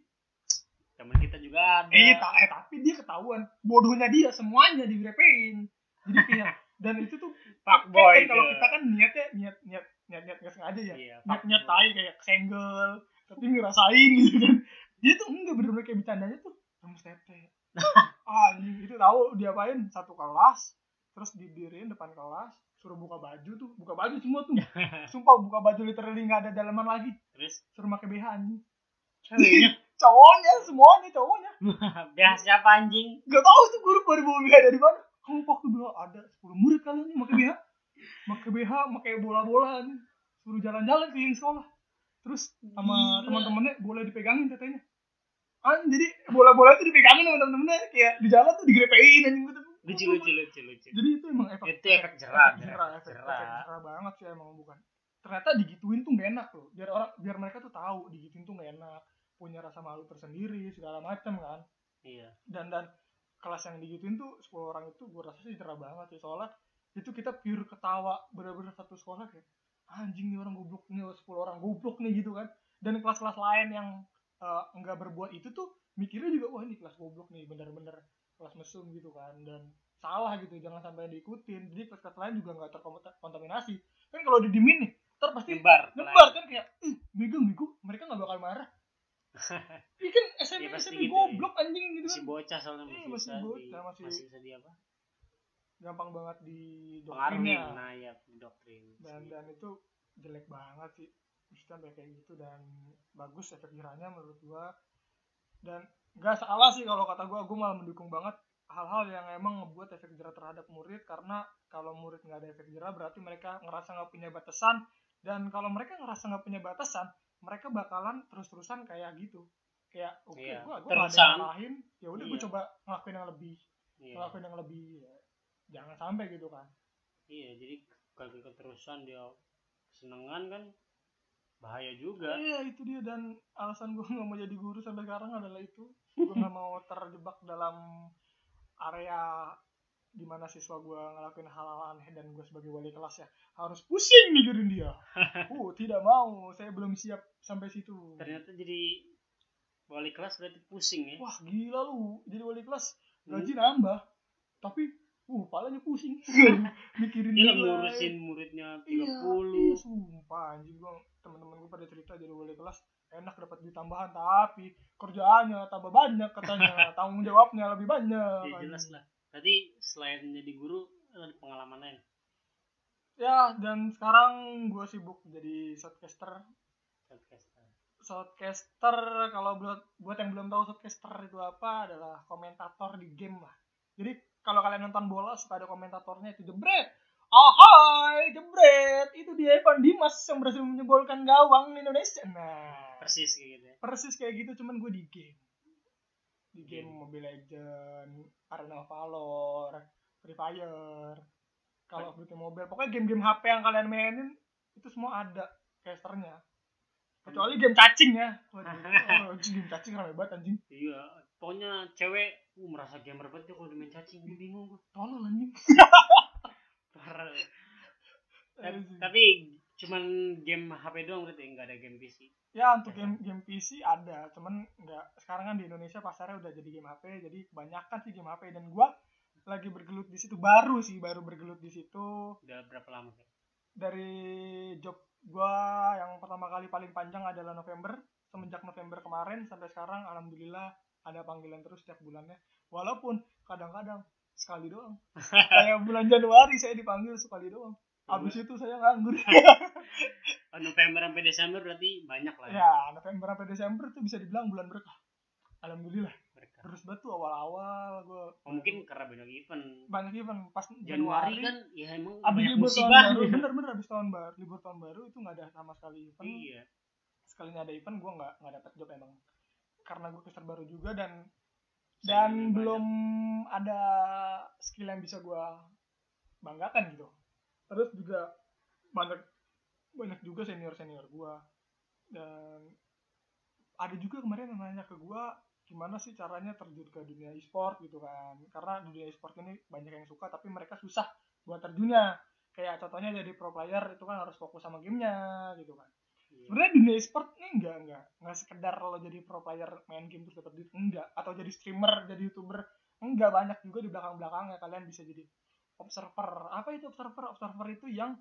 temen kita juga ada. Eh, ta- eh tapi dia ketahuan. Bodohnya dia semuanya digrepein jadi kayak dan itu tuh [laughs] Fuck kan- boy kan kalau kita kan niatnya niat niat niat niat nggak sengaja ya. Iya, niat niat tai kayak senggel tapi ngerasain gitu kan dia tuh enggak bener-bener kayak bercandanya tuh kamu tete [laughs] ah itu tahu diapain satu kelas terus didiriin depan kelas suruh buka baju tuh buka baju semua tuh [laughs] sumpah buka baju literally nggak ada dalaman lagi terus suruh pakai BH anjing [laughs] cowoknya semuanya cowoknya biasa siapa anjing Gak tau tuh guru baru bawa BH dari mana. Kamu pakai BH ada 10 murid kali ini pakai BH. Pakai BH, pakai bola-bola nih. Suruh jalan-jalan keliling sekolah. Terus sama teman-temannya boleh dipegangin tetenya. Ah, jadi bola-bola itu dipegangin sama teman-temannya kayak di jalan tuh digrepein anjing gitu. lucu lucu lucu lucu Jadi itu emang efek itu efek jerah jerah, jerah banget sih emang bukan. Ternyata digituin tuh gak enak loh. Biar orang biar mereka tuh tahu digituin tuh gak enak. Punya rasa malu tersendiri segala macam kan iya dan dan kelas yang digituin tuh 10 orang itu gue rasa sih cerah banget sih soalnya itu kita pure ketawa bener-bener satu sekolah kayak anjing nih orang goblok nih 10 orang goblok nih gitu kan dan kelas-kelas lain yang eh, nggak berbuat itu tuh mikirnya juga wah ini kelas goblok nih bener-bener kelas mesum gitu kan. Dan salah gitu jangan sampai diikutin. Jadi kelas-kelas lain juga nggak terkontaminasi. Kan kalau didimin nih ntar pasti nyebar nyebar. kan kayak ih bego bego mereka nggak bakal marah. [laughs] Iya kan SMP pasti SMP gitu, goblok anjing gitu masih kan. bocah soalnya masih, masih bisa di, bocah, masih- masih bisa di apa? gampang banget di doktrinnya nah ya doktrin. Dan dan itu jelek banget sih maksudnya sampai kayak gitu. Dan bagus efek jerahnya menurut gua. Dan nggak salah sih kalau kata gua gua malah mendukung banget hal-hal yang emang ngebuat efek jerah terhadap murid. Karena kalau murid nggak ada efek jerah berarti mereka ngerasa nggak punya batasan. Dan kalau mereka ngerasa nggak punya batasan mereka bakalan terus-terusan kayak gitu. Kayak oke Iya, gua gua ada ngalahin ya udah gua Iya. coba ngelakuin yang lebih iya. ngelakuin yang lebih ya, jangan sampai gitu kan. Iya jadi kalau keterusan dia senengan kan bahaya juga. Iya itu dia. Dan alasan gue [laughs] nggak mau jadi guru sampai sekarang adalah itu. Gue nggak mau terjebak dalam area di mana siswa gue ngelakuin hal-hal aneh dan gue sebagai wali kelas ya harus pusing mikirin dia. Oh [laughs] tidak mau, saya belum siap sampai situ. ternyata jadi wali kelas berarti pusing ya? Wah gila lu, jadi wali kelas Hmm. gaji nambah, tapi uh palanya pusing. [laughs] Mikirin dia lah nilai. ngurusin muridnya 30 Iya, iya, sumpah anjing gua teman-teman gue pada cerita jadi wali kelas enak dapat duit tambahan tapi kerjaannya tambah banyak katanya. [laughs] Tanggung jawabnya lebih banyak ya jelas lah. Berarti selain jadi guru ada pengalaman lain? Ya dan sekarang gue sibuk jadi shotcaster podcaster shotcaster kalau buat buat yang belum tahu shotcaster itu apa adalah komentator di game lah. Jadi kalau kalian nonton bola suka ada komentatornya itu jebret! Ahai, jebret. Itu dia Evan Dimas yang berhasil menyebolkan gawang Indonesia. Nah, persis kayak gitu ya. Persis kayak gitu cuman gue di game. Di game Game. Mobile Legend Arena Valor Free Fire kalau Duty Mobile. Pokoknya game-game HP yang kalian mainin itu semua ada casternya. Kecuali game cacing ya. Waduh, [laughs] oh, game cacing rame banget anjing. Iya pokoknya cewek uh, merasa gamer banget dia kalau main cacing gue bingung gue tolol anjing. [laughs] Anjing. tapi cuman game HP doang berarti nggak ada game PC ya untuk game game PC ada cuman nggak sekarang kan di Indonesia pasarnya udah jadi game HP jadi kebanyakan sih game HP dan gua lagi bergelut di situ baru sih baru bergelut di situ. Udah berapa lama sih? Dari job gua yang pertama kali paling panjang adalah November semenjak November kemarin sampai sekarang alhamdulillah ada panggilan terus setiap bulannya. Walaupun kadang-kadang sekali doang. [laughs] Kayak bulan Januari saya dipanggil sekali doang. Habis itu saya nganggur. [laughs] Oh, November sampai Desember berarti banyak lah ya, ya November sampai Desember tuh bisa dibilang bulan berkah. Alhamdulillah. Mereka terus tuh awal-awal gue oh, mungkin karena banyak event. Banyak event. Pas Januari Januari, kan ya emang abis libur tahun baru. [laughs] Ya. bener-bener abis tahun baru. Libur tahun baru itu nggak ada sama sekali event. Iya. Sekalinya ada event gue nggak nggak dapet job emang karena gue caster baru juga dan dan banyak. belum ada skill yang bisa gue banggakan gitu. Terus juga banyak banyak juga senior senior gue dan ada juga kemarin yang nanya ke gue gimana sih caranya terjun ke dunia e-sport? gitu kan. Karena dunia e-sport ini banyak yang suka tapi mereka susah buat terjunnya. Kayak contohnya jadi pro player itu kan harus fokus sama gamenya gitu kan. Sebenarnya dunia e-sport ini enggak enggak enggak sekedar lo jadi pro player main game terus dapat duit enggak atau jadi streamer jadi youtuber enggak banyak juga di belakang belakangnya kalian bisa jadi observer. Apa itu observer? Observer itu yang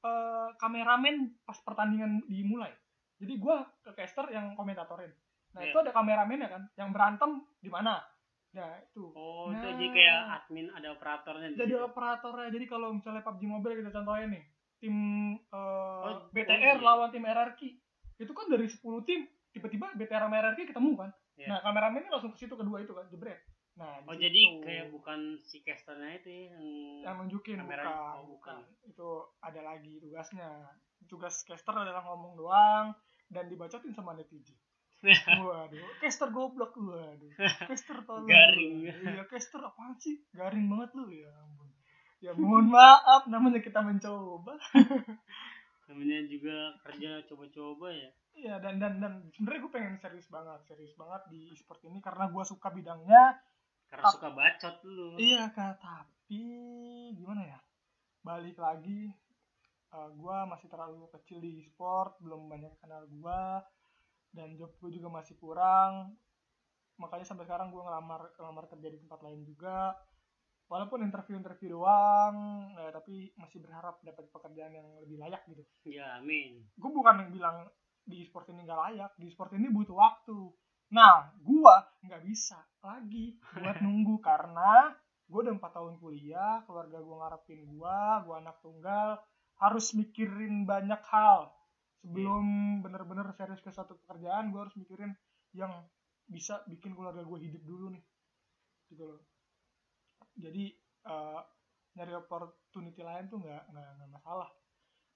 eh, kameramen pas pertandingan dimulai. Jadi gua ke caster yang komentatorin. Nah Iya. itu ada kameramen ya kan yang berantem di mana? Nah itu. Oh itu Nah. jadi kayak admin ada operatornya di jadi situ. operatornya. Jadi kalau misalnya PUBG Mobile kita contohin nih tim eh, Oh, BTR oh iya. lawan tim RRQ itu kan dari 10 tim tiba-tiba BTR sama RRQ ketemu kan. Iya. nah kameramen ini langsung ke situ kedua itu kan jebret. Nah oh jadi kayak bukan si casternya itu ya yang yang nunjukin kamera- bukan, oh, bukan. itu ada lagi tugasnya. Tugas caster adalah ngomong doang dan dibacotin sama netizen. [laughs] Waduh caster goblok waduh. [laughs] Caster tolong. Garing. iya caster apaan sih? Garing banget lu ya ya mohon maaf namanya kita mencoba. [laughs] Namanya juga kerja coba-coba ya. Iya dan dan dan sebenarnya gue pengen serius banget serius banget di e-sport ini karena gue suka bidangnya. Karena Tap- suka bacot dulu iya kak tapi gimana ya? Balik lagi gue masih terlalu kecil di e-sport belum banyak kenal gue dan job gue juga masih kurang. Makanya sampai sekarang gue ngelamar ngelamar kerja di tempat lain juga walaupun interview interview doang eh, tapi masih berharap dapat pekerjaan yang lebih layak gitu. Ya amin. Gue bukan yang bilang di e-sport ini nggak layak di e-sport ini butuh waktu. Nah gue nggak bisa lagi buat [laughs] nunggu karena gue udah empat tahun kuliah keluarga gue ngarepin gue gue anak tunggal harus mikirin banyak hal. Sebelum bener-bener serius ke satu pekerjaan gue harus mikirin yang bisa bikin keluarga gue hidup dulu nih gitu loh jadi eh, nyari opportunity lain tuh nggak nggak masalah.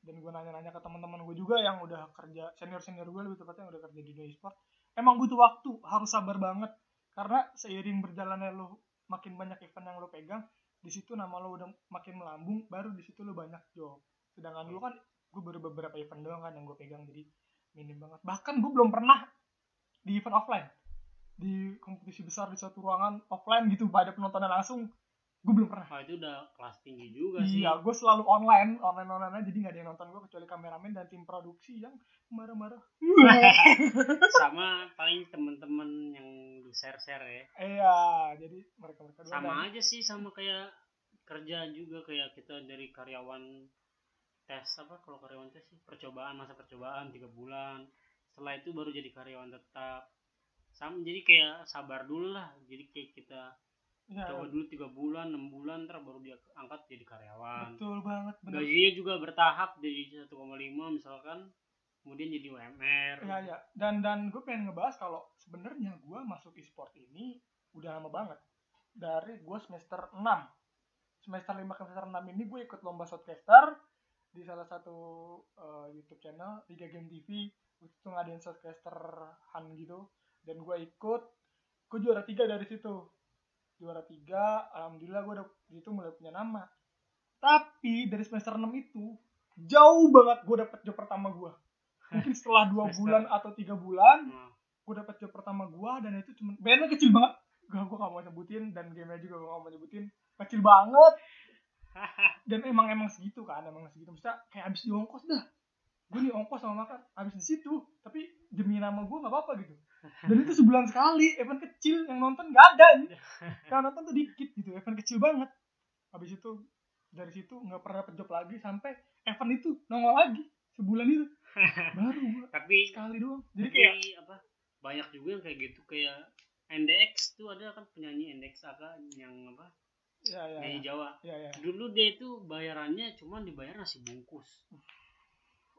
Dan gue nanya-nanya ke teman-teman gue juga yang udah kerja senior senior gue lebih tepatnya yang udah kerja di dunia e-sport emang butuh waktu harus sabar banget. Karena seiring berjalannya lo makin banyak event yang lo pegang di situ nama lo udah makin melambung baru di situ lo banyak job. Sedangkan dulu kan gue baru beberapa event doang kan yang gue pegang jadi minim banget. Bahkan gue belum pernah di event offline. Di kompetisi besar di satu ruangan offline gitu pada penontonnya langsung gue belum pernah. Itu udah kelas tinggi juga sih. Iya, gue selalu online, online online aja, jadi nggak ada yang nonton gue kecuali kameramen dan tim produksi yang marah-marah. [laughs] sama paling temen-temen yang lu share-share ya. Iya, jadi mereka mereka sama aja sih sama kayak kerja juga kayak kita dari karyawan tes apa kalau karyawan tes sih percobaan masa percobaan tiga bulan. Setelah itu baru jadi karyawan tetap. Sama jadi kayak sabar dulu lah jadi kayak kita ya, coba dulu tiga bulan enam bulan ntar baru dia angkat jadi karyawan betul banget, bener. gajinya juga bertahap jadi 1,5 misalkan kemudian jadi UMR Iya, iya. Dan dan gue pengen ngebahas kalau sebenarnya gue masuk e-sport ini udah lama banget. Dari gue semester 6. Semester 5 ke semester 6 ini gue ikut lomba shotcaster di salah satu eh, YouTube channel Liga Game TV. Itu ngadain shotcaster han gitu. Dan gue ikut, gue juara tiga dari situ. Juara tiga, alhamdulillah gue udah di situ mulai punya nama. Tapi dari semester 6 itu jauh banget gue dapet job pertama gue. Mungkin [laughs] setelah dua bulan atau tiga bulan, Nah, gue dapet job pertama gue dan itu cuma bandnya kecil banget. Gak gue gak mau nyebutin dan gamenya juga gue gak mau nyebutin. Kecil banget. [laughs] Dan emang emang segitu kan, emang segitu. Maksudnya kayak abis diongkos dah. Gue nih ongkos sama makan, abis di situ. Tapi demi nama gue gak apa-apa gitu. [laughs] Dan itu sebulan sekali, event kecil yang nonton gak ada. nih. [laughs] Yang nonton tuh dikit gitu, event kecil banget. Habis itu dari situ nggak pernah dapet job lagi sampai event itu nongol lagi sebulan itu [laughs] baru gue tapi sekali doang jadi tapi kayak apa banyak juga yang kayak gitu kayak NDX tuh ada kan penyanyi NDX apa yang apa ya ya penyanyi ya, Jawa ya, ya. dulu dia itu bayarannya cuma dibayar nasi bungkus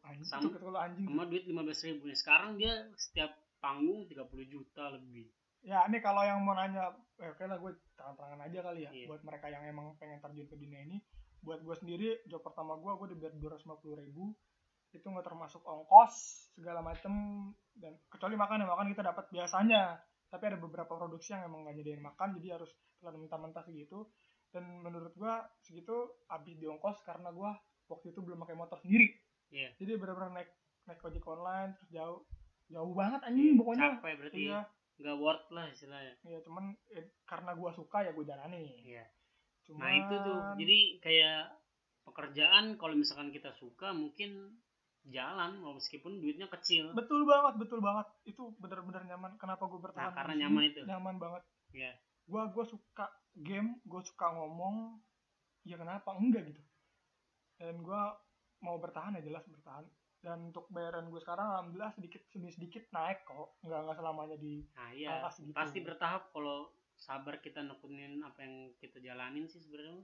anjing Sam- itu kalau anjing sama duit lima belas ribu sekarang dia setiap panggung 30 juta lebih. Ya ini kalau yang mau nanya eh, oke lah gue terang-terangan aja kali ya. Iya. buat mereka yang emang pengen terjun ke dunia ini buat gue sendiri job pertama gue gue dibayar dua ratus ribu. Itu nggak termasuk ongkos segala macem dan kecuali makan ya makan kita dapat biasanya. Tapi ada beberapa produksi yang emang nggak nyediain makan jadi harus telan mentah-mentah segitu. Dan menurut gue segitu habis di ongkos karena gue waktu itu belum pakai motor sendiri. Iya. jadi benar-benar naik naik ojek online terus jauh jauh banget anjing pokoknya. capek berarti iya. nggak worth lah istilahnya. Iya cuman eh, karena gua suka ya gua jalani iya. Cuman nah itu tuh. Jadi kayak pekerjaan kalau misalkan kita suka mungkin jalan meskipun duitnya kecil. Betul banget betul banget. Itu benar-benar nyaman. Kenapa gua bertahan Nah, karena nyaman itu. nyaman banget. Iya. gua gua suka game gua suka ngomong. Ya kenapa? Enggak gitu. Dan gua mau bertahan ya jelas bertahan dan untuk bayaran gue sekarang alhamdulillah sedikit demi sedikit naik kok. Nggak nggak selamanya di nah iya. Angka segitu. pasti bertahap kalau sabar kita nekunin apa yang kita jalanin sih sebenarnya.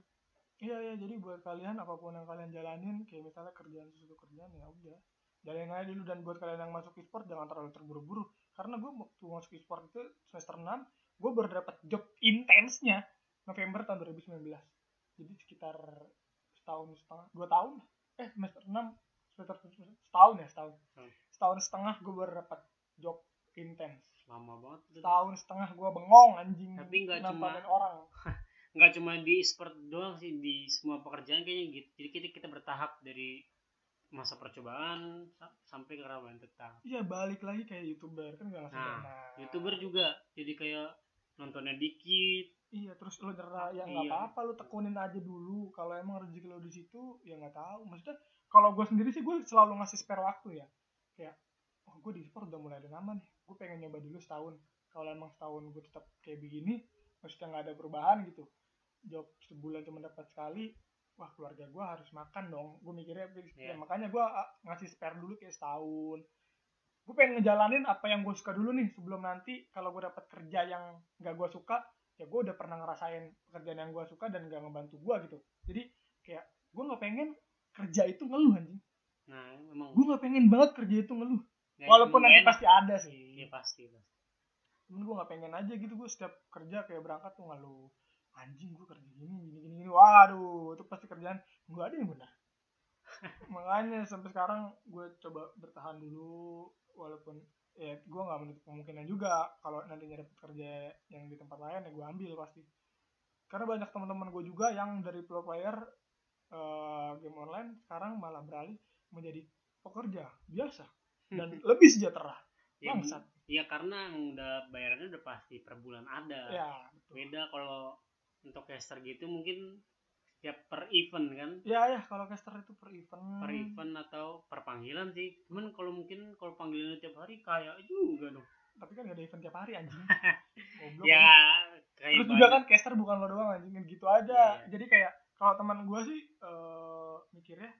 Iya iya. Jadi buat kalian apa pun yang kalian jalanin kayak misalnya kerjaan sesuatu kerjaan ya udah. Jalanin aja dulu. Dan buat kalian yang masuk e-sport jangan terlalu terburu-buru. Karena gue waktu masuk e-sport itu semester 6 gue baru dapat job intensnya November tahun 2019 jadi sekitar setahun setengah dua tahun eh semester 6 semester setahun ya setahun. Hmm. setahun setengah gue baru dapat job intens. Lama banget setahun setengah gue bengong anjing. Tapi nggak cuma- orang? [laughs] nggak cuma di e-sport doang sih di semua pekerjaan kayaknya gitu. Jadi kita kita bertahap dari masa percobaan sa- sampai ke rawan tetap. Iya balik lagi kayak youtuber kan gak langsung Nah, youtuber juga. Jadi kayak nontonnya dikit. Iya terus lo nyerah ya nggak Iya. apa-apa lo tekunin aja dulu. Kalau emang rezeki lo di situ ya nggak tahu. Maksudnya kalau gue sendiri sih gue selalu ngasih spare waktu ya. Kayak oh gue di sport udah mulai ada nama nih. Gue pengen nyoba dulu setahun. Kalau emang setahun gue tetap kayak begini maksudnya nggak ada perubahan gitu job sebulan cuma dapat sekali wah keluarga gue harus makan dong. Gue mikirnya ya, Iya. makanya gue ngasih spare dulu kayak setahun. Gue pengen ngejalanin apa yang gue suka dulu nih sebelum nanti kalau gue dapat kerja yang nggak gue suka ya gue udah pernah ngerasain pekerjaan yang gue suka dan gak ngebantu gue gitu. Jadi kayak gue nggak pengen kerja itu ngeluh anjing. Nah memang gue nggak pengen banget kerja itu ngeluh. Nggak- walaupun nanti enak. pasti ada sih. Iya pasti cuman gue nggak pengen aja gitu gue setiap kerja kayak berangkat tuh ngeluh. Anjing gue kerja gini gini gini gini. Waduh itu pasti kerjaan. Nggak ada yang benar. [laughs] Makanya sampai sekarang gue coba bertahan dulu walaupun ya gue nggak menutup kemungkinan juga kalau nantinya dapet kerja yang di tempat lain ya gue ambil pasti. Karena banyak teman-teman gue juga yang dari pro player eh, game online sekarang malah beralih menjadi pekerja biasa dan lebih sejahtera. Ya, bangsat. ya karena udah bayarannya udah pasti per bulan ada. Ya betul. Beda kalau untuk caster gitu mungkin setiap per event kan? Ya ya kalau caster itu per event. Per event atau per panggilan sih. Cuman kalau mungkin kalau panggilannya tiap hari kayak juga dong. Tapi kan gak ada event tiap hari anjing. [laughs] Goblok ya kan. kayak terus juga kan caster bukan lo doang anjing. Gitu aja. Iya. jadi kayak kalau teman gue sih eh, mikirnya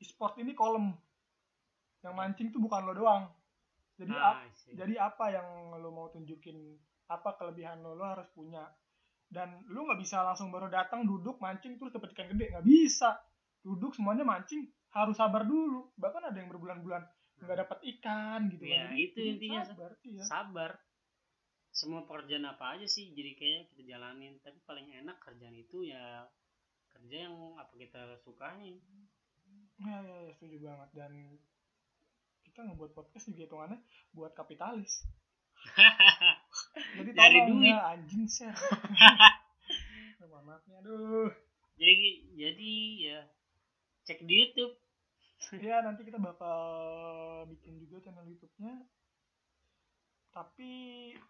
e-sport ini kolom. Yang mancing tuh bukan lo doang. Jadi ah, jadi apa yang lo mau tunjukin? Apa kelebihan lo? Lo harus punya. Dan lu nggak bisa langsung baru datang duduk mancing terus dapet ikan gede. Nggak bisa. Duduk semuanya mancing harus sabar dulu. Bahkan ada yang berbulan-bulan nggak dapat ikan gitu Ya, kan. Itu intinya. sabar, iya. sabar. Semua pekerjaan apa aja sih? Jadi kayaknya kita jalanin. Tapi paling enak kerjaan itu ya kerja yang apa kita sukain Ya, ya, ya, setuju banget. Dan kita ngebuat podcast juga hitungannya buat kapitalis. [laughs] Jadi Dari duit. ya anjing share [laughs] mohon maaf nih aduh. Jadi jadi ya cek di YouTube. Ya nanti kita bakal bikin juga channel YouTube-nya tapi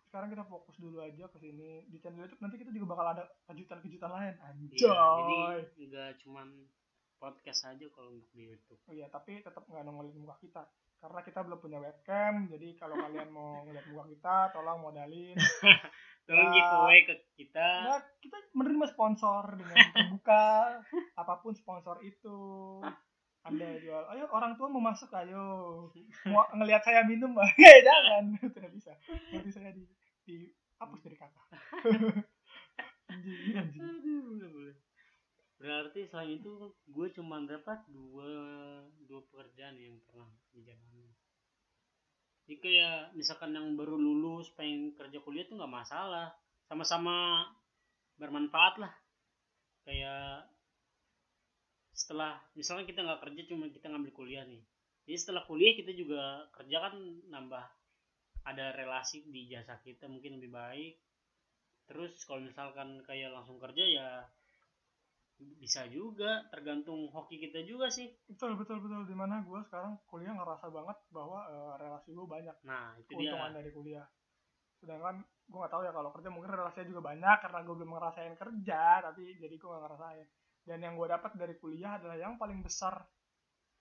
sekarang kita fokus dulu aja ke sini di channel YouTube nanti kita juga bakal ada kejutan-kejutan lain anjay Iya, jadi nggak cuman podcast aja kalau untuk di YouTube Oh iya, tapi tetap nggak nongolin muka kita karena kita belum punya webcam. Jadi kalau kalian mau ngeliat muka kita, tolong modalin. [laughs] tolong Ya. giveaway ke kita Ya, kita menerima sponsor dengan terbuka, apa pun sponsor itu. Anda jual, ayo orang tua mau masuk, ayo. [laughs] Mau ngelihat saya minum, [laughs] eh jangan, [laughs] tidak bisa. Nanti saya di, di hapus dari kakak. anjing, anjing. Aduh, boleh, boleh. Berarti selain itu gue cuma dapat dua dua pekerjaan yang pernah dijalani. Jadi kayak misalkan yang baru lulus pengen kerja kuliah tuh nggak masalah, sama-sama bermanfaat lah. Kayak setelah misalnya kita nggak kerja cuma kita ngambil kuliah nih. Jadi setelah kuliah kita juga kerja kan nambah ada relasi di jasa kita mungkin lebih baik. Terus kalau misalkan kayak langsung kerja ya bisa juga tergantung hoki kita juga sih. Betul betul betul. Di mana gue sekarang kuliah ngerasa banget bahwa eh, relasi gue banyak. Nah itu dia. Keuntungan dari kuliah. Sedangkan gue nggak tahu ya kalau kerja mungkin relasinya juga banyak karena gue belum ngerasain kerja tapi jadi gue nggak ngerasain dan yang gue dapat dari kuliah adalah yang paling besar.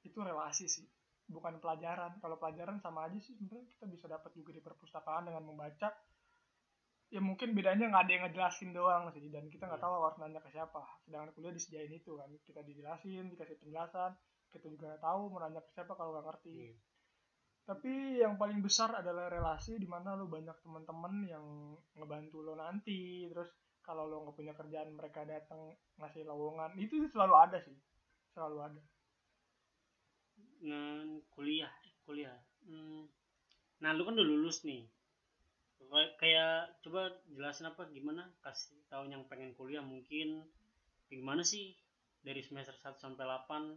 Itu relasi sih. Bukan pelajaran. Kalau pelajaran sama aja sih sebenarnya kita bisa dapat juga di perpustakaan dengan membaca. Ya mungkin bedanya nggak ada yang ngejelasin doang sih. Dan kita nggak Iya. tahu harus nanya ke siapa. Sedangkan kuliah disediain itu kan. Kita dijelasin dikasih penjelasan. Kita juga tahu mau nanya ke siapa kalau nggak ngerti. Iya. tapi yang paling besar adalah relasi di mana lo banyak teman-teman yang ngebantu lo nanti. Terus kalau lo nggak punya kerjaan mereka datang ngasih lowongan itu selalu ada sih. Selalu ada. Nah, kuliah kuliah. Hmm. nah lu kan udah lulus nih. Kayak- coba jelasin apa gimana? Kasih tahu yang pengen kuliah mungkin. Gimana sih? Dari semester 1 sampai 8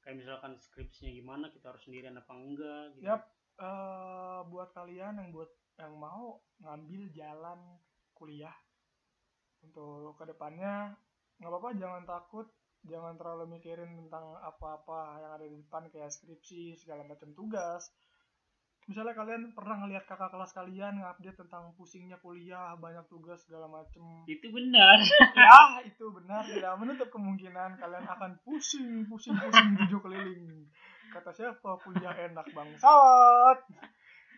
kayak misalkan skripsinya gimana kita harus sendirian apa enggak gitu. Yap. eh buat kalian yang buat yang mau ngambil jalan kuliah untuk ke depannya nggak apa-apa jangan takut. Jangan terlalu mikirin tentang apa-apa yang ada di depan kayak skripsi segala macam tugas. Misalnya kalian pernah ngelihat kakak kelas kalian ngupdate tentang pusingnya kuliah banyak tugas segala macem. Itu benar. [laughs] Ya itu benar. Tidak menutup kemungkinan kalian akan pusing pusing pusing tujuh keliling. Kata siapa? Kuliah enak bangsat.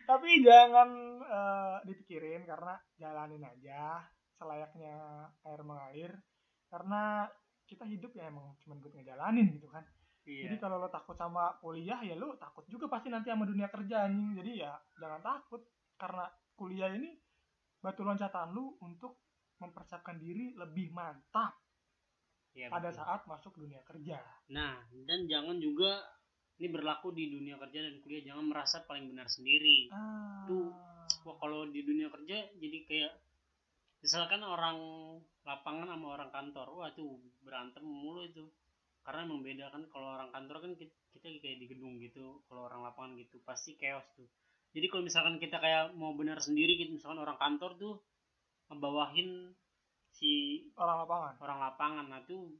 Tapi jangan eh, dipikirin karena jalanin aja selayaknya air mengalir karena kita hidup ya emang cuma buat ngejalanin gitu kan. Iya. Jadi kalau lo takut sama kuliah ya lo takut juga pasti nanti sama dunia kerja anjing. Jadi ya jangan takut karena kuliah ini batu loncatan lu untuk mempersiapkan diri lebih mantap Iya, pada betul. saat masuk dunia kerja. Nah dan jangan juga ini berlaku di dunia kerja dan kuliah. Jangan merasa paling benar sendiri. Ah, Tuh. wah kalau di dunia kerja jadi kayak misalkan orang lapangan sama orang kantor wah tuh berantem mulu itu. Karena emang beda kan kalau orang kantor kan kita, kita kayak di gedung gitu kalau orang lapangan gitu pasti chaos tuh. Jadi kalau misalkan kita kayak mau benar sendiri gitu misalkan orang kantor tuh ngebawahin si orang lapangan. orang lapangan nah tuh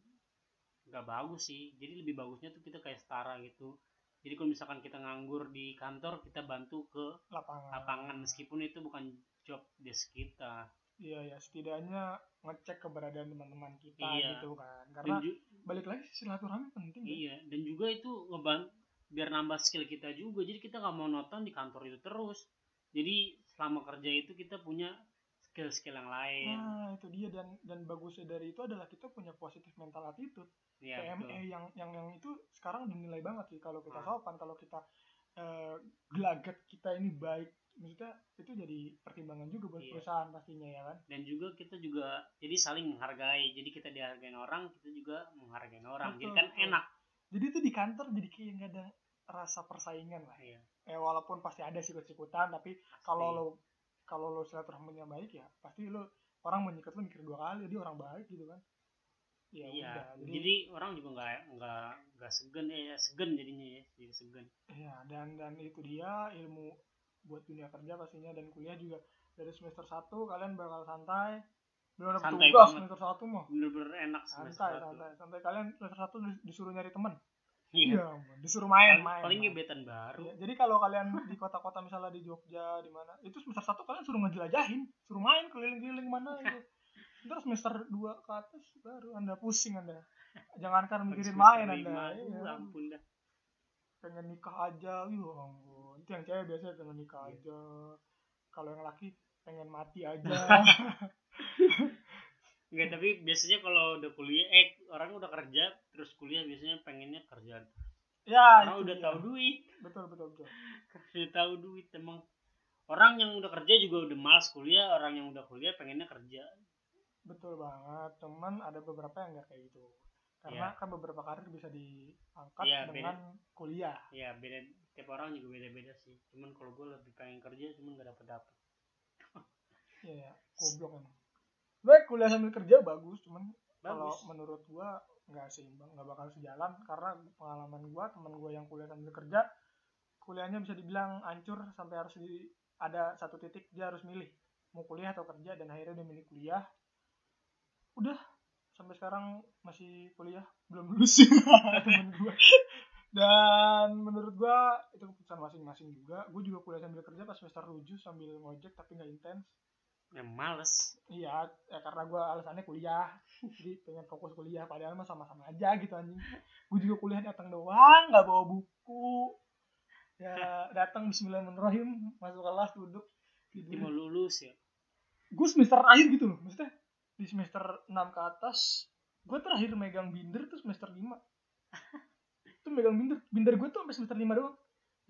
nggak bagus sih. Jadi lebih bagusnya tuh kita kayak setara gitu. Jadi kalau misalkan kita nganggur di kantor kita bantu ke lapangan. lapangan. Meskipun itu bukan job desk kita iya ya setidaknya ngecek keberadaan teman-teman kita Iya. gitu kan. Karena ju- balik lagi silaturahmi penting ya. Iya dan juga itu ngeban biar nambah skill kita juga. Jadi kita nggak mau nonton di kantor itu terus. Jadi selama kerja itu kita punya skill-skill yang lain. Nah itu dia. Dan dan bagusnya dari itu adalah kita punya positif mental attitude. Ya PME betul. yang yang yang itu sekarang dinilai banget sih. Kalau kita Ah. sopan kalau kita eh, gelagat kita ini baik maksudnya itu jadi pertimbangan juga buat Iya. perusahaan pastinya ya kan? Dan juga kita juga jadi saling menghargai. Jadi kita dihargain orang kita juga menghargai orang. Jadi Betul, kan betul. enak. Jadi itu di kantor jadi kayak nggak ada rasa persaingan lah. Iya. eh walaupun pasti ada sikut-sikutan tapi kalau lo kalau lo silaturahminya baik ya pasti lo orang menyikat lo mikir dua kali dia orang baik gitu kan? Ya iya. udah jadi, jadi, orang juga nggak nggak nggak segen ya segen jadinya ya jadi segen ya dan dan itu dia ilmu buat dunia kerja pastinya. Dan kuliah juga dari semester 1 kalian bakal santai. Belum ada Santai tugas banget. semester 1 mah. Bener-bener enak semester santai satu. santai santai. Kalian semester 1 disuruh nyari temen? Iya. Ampun, disuruh main main, paling gebetan baru. Iya, jadi kalau kalian di kota-kota misalnya di Jogja di mana itu semester satu kalian suruh ngejelajahin. Suruh main keliling-keliling mana gitu. [laughs] Ntar semester 2 ke atas baru anda pusing anda. Jangankan mikirin main anda. iya. ampun dah. Pengen nikah aja. Ya ampun itu yang cewek biasanya pengen nikah Iya. aja kalau yang laki pengen mati aja [laughs] Enggak, tapi biasanya kalau udah kuliah, eh orang udah kerja, terus kuliah biasanya pengennya kerjaan. ya Karena udah tahu duit, betul betul betul [laughs] udah tahu duit emang. Orang yang udah kerja juga udah malas kuliah, orang yang udah kuliah pengennya kerja. betul banget cuman ada beberapa yang nggak kayak gitu karena Iya. kan beberapa karir bisa diangkat Iya, dengan kuliah Ya beda, tiap orang juga beda-beda sih. Cuman kalau gue lebih pengen kerja, cuman gak dapet dapet. [laughs] Iya, ya, goblok emang. Baik, kuliah sambil kerja bagus, cuman kalau menurut gua nggak seimbang, nggak bakal sejalan karena pengalaman gua, teman gua yang kuliah sambil kerja, kuliahnya bisa dibilang hancur sampai harus di ada satu titik dia harus milih mau kuliah atau kerja dan akhirnya dia milih kuliah. Udah sampai sekarang masih kuliah belum lulus [laughs] temen gue dan menurut gue itu keputusan masing-masing juga. Gue juga kuliah sambil kerja pas semester 7 sambil ngojek tapi nggak intens. Ya males. Iya ya karena gue alasannya kuliah. Jadi pengen fokus kuliah padahal mah sama-sama aja gitu anjing. Gue juga kuliah datang doang nggak bawa buku. Ya datang Bismillahirrahmanirrahim masuk kelas duduk Ini mau lulus ya? Gue semester akhir gitu loh maksudnya. Di semester 6 ke atas gue terakhir megang binder tuh semester 5 itu megang binder. Binder gue tuh sampai semester 5 doang.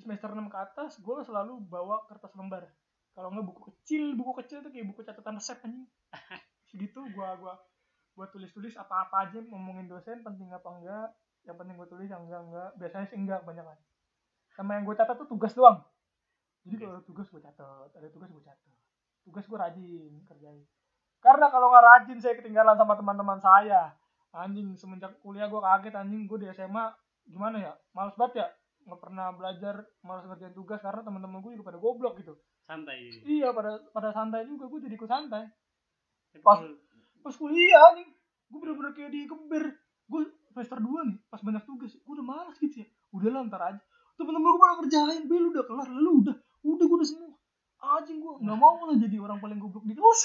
Semester 6 ke atas gue selalu bawa kertas lembar. Kalau nggak buku kecil buku kecil tuh kayak buku catatan resep anjing. [laughs] Segitu gue gua gua tulis tulis apa apa aja ngomongin dosen penting apa enggak yang penting gue tulis yang enggak enggak. Biasanya sih enggak banyak kan sama yang gue catat tuh tugas doang. Jadi kalau ada tugas gue catat. Ada tugas gue catat. Tugas gue rajin kerjain. Karena kalau nggak rajin saya ketinggalan sama teman-teman saya. Anjing semenjak kuliah gue kaget anjing. Gue di SMA gimana ya males banget ya nggak pernah belajar malas ngerjain tugas karena teman-teman gue juga pada goblok gitu. Santai. Iya pada pada santai juga gue jadi ikut santai. Pas- pas kuliah nih gue bener-bener kayak dikeber gue semester 2 nih pas banyak tugas gue udah malas gitu ya. Udah lah ntar aja. Temen-temen gue pada kerjain bel udah kelar lalu udah udah gue udah semua. Anjing gue nggak mau lah jadi orang paling goblok di kelas.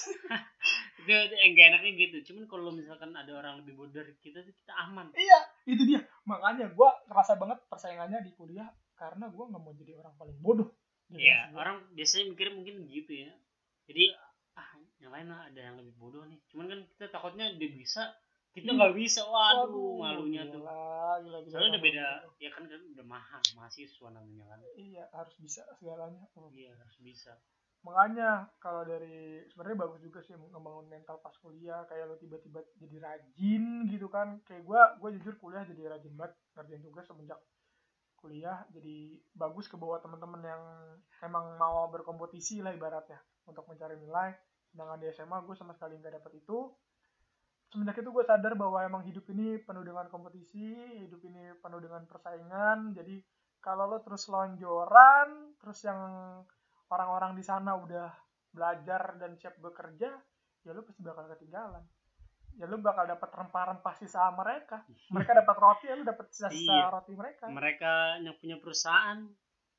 Itu, itu yang gak enaknya gitu. Cuman kalau misalkan ada orang lebih bodoh dari kita tuh kita aman. Iya itu dia makanya gue ngerasa banget persaingannya di kuliah karena gue nggak mau jadi orang paling bodoh di Iya, orang biasanya mikir mungkin gitu ya. Jadi ah yang lain lah ada yang lebih bodoh nih. Cuman kan kita takutnya dia bisa, kita nggak bisa. Waduh, Waduh, malunya tuh. gila, gila, gila, Soalnya udah gila. beda, ya kan kan udah mahal mahasiswa namanya kan. iya harus bisa segalanya Oh. Iya harus bisa. Makanya kalau dari sebenarnya bagus juga sih ngebangun mental pas kuliah kayak lo tiba-tiba jadi rajin gitu kan. Kayak gue gue jujur kuliah jadi rajin banget ngerjain tugas semenjak kuliah. Jadi bagus ke bawah teman-teman yang emang mau berkompetisi lah ibaratnya untuk mencari nilai. Sedangkan di SMA gue sama sekali nggak dapet itu. Semenjak itu gue sadar bahwa emang hidup ini penuh dengan kompetisi hidup ini penuh dengan persaingan. Jadi kalau lo terus lonjoran terus yang orang-orang di sana udah belajar dan siap bekerja ya lo pasti bakal ketinggalan ya lo bakal dapat rempah-rempah sisa mereka [laughs] mereka dapat roti ya lo dapat sisa-sisa Iya. roti mereka Mereka yang punya perusahaan,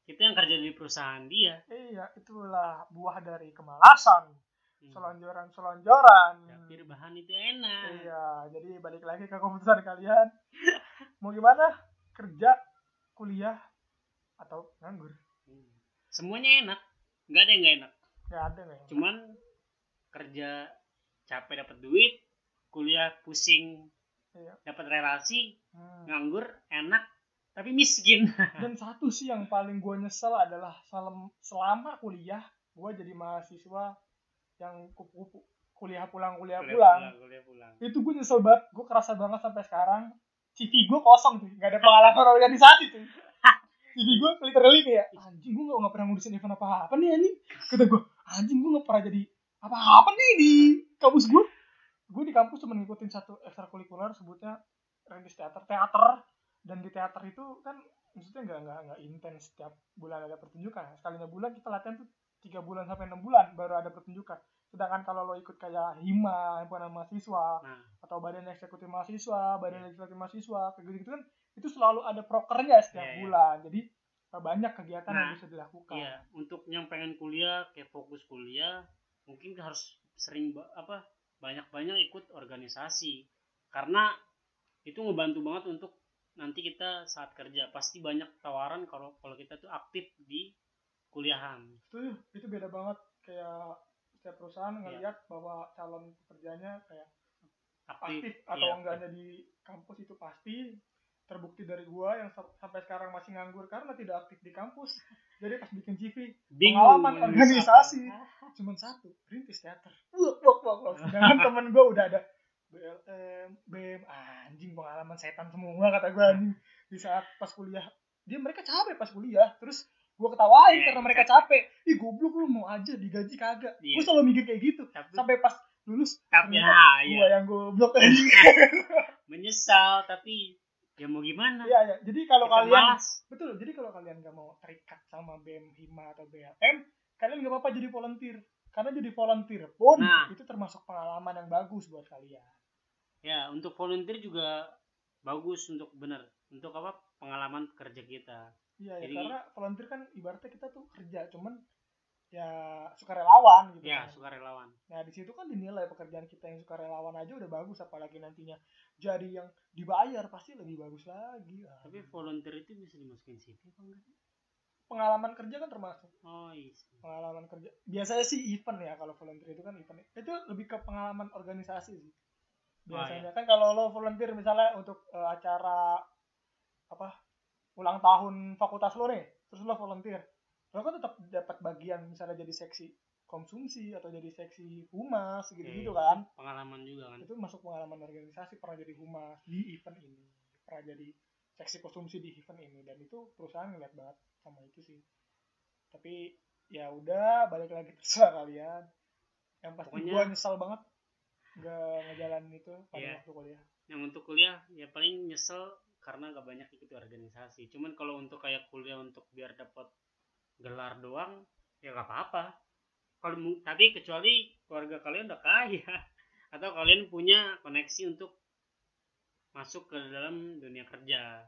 kita yang kerja di perusahaan dia. iya itulah buah dari kemalasan Hmm. selonjoran-selonjoran Tapi bahan itu enak. iya jadi balik lagi ke keputusan kalian [laughs] mau gimana kerja kuliah atau nganggur Hmm. Semuanya enak, nggak ada yang nggak enak. nggak ada Cuman kerja capek dapat duit, kuliah pusing Iya. dapat relasi, Hmm. nganggur enak tapi miskin. [laughs] dan satu sih yang paling gue nyesel adalah selama, selama kuliah gue jadi mahasiswa yang kupu-kupu kuliah pulang kuliah pulang kuliah pulang. itu gue nyesel banget gue kerasa banget sampai sekarang CV gue kosong tuh nggak ada pengalaman organisasi tuh CV gue literally kayak anjing gue nggak nggak pernah ngurusin event apa apa nih anjing. Kata gue anjing gue nggak pernah jadi apa apa nih di kampus gue gue di kampus cuma ngikutin satu ekstrakurikuler sebutnya rentis teater teater. Dan di teater itu kan maksudnya nggak nggak nggak intens setiap bulan ada pertunjukan. Sekalinya bulan kita latihan tuh tiga bulan sampai enam bulan baru ada pertunjukan. Sedangkan kalau lo ikut kayak hima himpunan mahasiswa Nah, atau badan eksekutif mahasiswa badan legislatif mahasiswa kayak gitu gitu kan itu selalu ada prokernya setiap Iya, iya. bulan jadi eh, banyak kegiatan yang Nah, bisa dilakukan iya, untuk yang pengen kuliah kayak fokus kuliah, mungkin harus sering apa banyak-banyak ikut organisasi. Karena itu ngebantu banget untuk nanti kita saat kerja pasti banyak tawaran kalau kalau kita tuh aktif di kuliahan. itu itu beda banget kayak setiap perusahaan Iya. ngelihat bahwa calon pekerjanya kayak Aktif, aktif atau iya, enggaknya di kampus itu pasti terbukti dari gua yang sa- sampai sekarang masih nganggur karena tidak aktif di kampus. Jadi pas bikin CV Bingung pengalaman organisasi. apa. cuma satu perintis teater wah wah wah wah. Sedangkan temen gua udah ada. BLM BM anjing pengalaman setan semua kata gua anjing. Di saat pas kuliah dia mereka capek pas kuliah terus gua ketawain Iya, karena mereka capek. ih goblok lu mau aja digaji kagak. Iya. gua selalu mikir kayak gitu. Tapi, sampai pas lulus tapi ternyata nah, gua ya, yang goblok anjing. [laughs] Menyesal tapi ya mau gimana? iya ya jadi kalau Kita kalian malas. betul jadi kalau kalian gak mau terikat sama BM Hima atau BLM kalian gak apa-apa jadi volunteer karena jadi volunteer pun Nah. itu termasuk pengalaman yang bagus buat kalian ya untuk volunteer juga bagus untuk bener untuk apa pengalaman kerja kita iya ya, karena volunteer kan ibaratnya kita tuh kerja cuman ya sukarelawan gitu ya kan. sukarelawan Nah di situ kan dinilai pekerjaan kita yang suka relawan aja udah bagus, apalagi nantinya jadi yang dibayar pasti lebih bagus lagi. Tapi volunteer itu bisa dimasukin CV apa enggak sih? pengalaman kerja kan termasuk oh iya pengalaman kerja. Biasanya sih event ya kalau volunteer itu kan event. Itu lebih ke pengalaman organisasi sih. Biasanya kan kalau lo volunteer misalnya untuk eh, acara apa ulang tahun fakultas lo nih, terus lo volunteer, lo kan tetap dapat bagian misalnya jadi seksi konsumsi atau jadi seksi humas gitu-gitu Oke. kan. pengalaman juga kan itu masuk pengalaman organisasi pernah jadi humas di event ini pernah jadi seksi konsumsi di event ini dan itu perusahaan ngeliat banget sama itu sih tapi ya udah balik lagi [laughs] terserah kalian yang pasti Pokoknya- gua nyesal banget nggak ngejalanin itu pada Iya. waktu kuliah yang untuk kuliah ya paling nyesel karena gak banyak ikut organisasi cuman kalau untuk kayak kuliah untuk biar dapat gelar doang ya gak apa-apa. Kalau tapi kecuali keluarga kalian udah kaya [laughs] atau kalian punya koneksi untuk masuk ke dalam dunia kerja.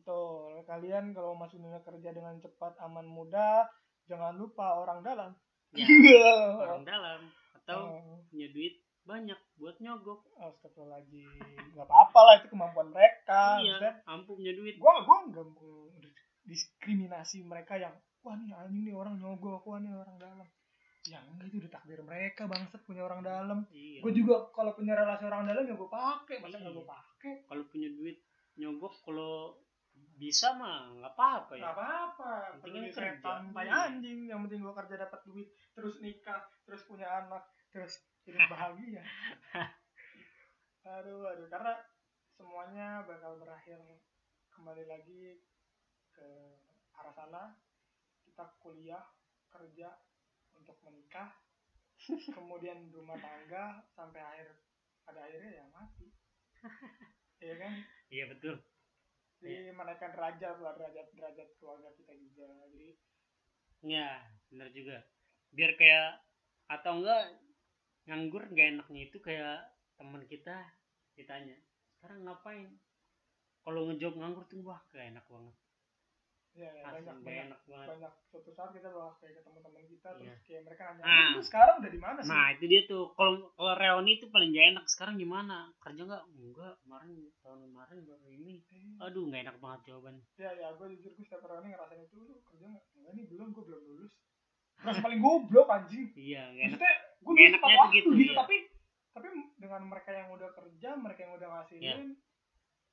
Betul. Kalian kalau masuk dunia kerja dengan cepat aman mudah jangan lupa orang dalam. Ya [laughs] orang dalam atau Oh, punya duit banyak buat nyogok. Astagfirullahaladzim. Nggak apa-apa lah itu kemampuan mereka iya punya duit. Gua gua nggak mau diskriminasi mereka yang wah nih anjing nih orang nyogok. Wah nih orang dalam. Yang itu udah takdir mereka bangsat punya orang dalam. Iya. Gue juga kalau punya relasi orang dalam ya gue pakai masa nggak gue Iya. pakai kalau punya duit nyogok kalau bisa mah nggak apa-apa ya. Nggak apa-apa. Penting kerja. setan tai Iya. anjing. Yang penting gue kerja dapat duit terus nikah terus punya anak terus hidup [laughs] bahagia. Aduh aduh. Karena semuanya bakal berakhir kembali lagi ke arah sana kita kuliah kerja untuk menikah [laughs] kemudian rumah tangga sampai akhir pada akhirnya ya mati. [laughs] Ya kan? Iya betul. Jadi menaikkan derajat lah derajat derajat keluarga kita juga. Jadi ya benar juga. Biar kayak atau enggak nganggur nggak enaknya itu kayak teman kita ditanya sekarang ngapain? Kalau ngejob nganggur tuh wah kayak enak banget ya, ya banyak banyak banget. banyak suatu saat kita bakal kayak ke teman-teman kita Iya. terus kayak mereka nanya Ah. lu sekarang udah di mana sih? Nah itu dia tuh. Kalau kalau reuni itu paling gak enak. Sekarang gimana? Kerja nggak? Enggak kemarin tahun kemarin baru ini. Eh, aduh nggak enak banget jawaban ya ya gue jujur gue setiap hari ngerasain itu lu kerja nggak? Enggak nih belum gue belum lulus. Terus paling goblok anjing. Iya nggak enak. Maksudnya gue tepat tuh waktu gitu, gitu, iya. tapi tapi dengan mereka yang udah kerja mereka yang udah ngasihin Iya.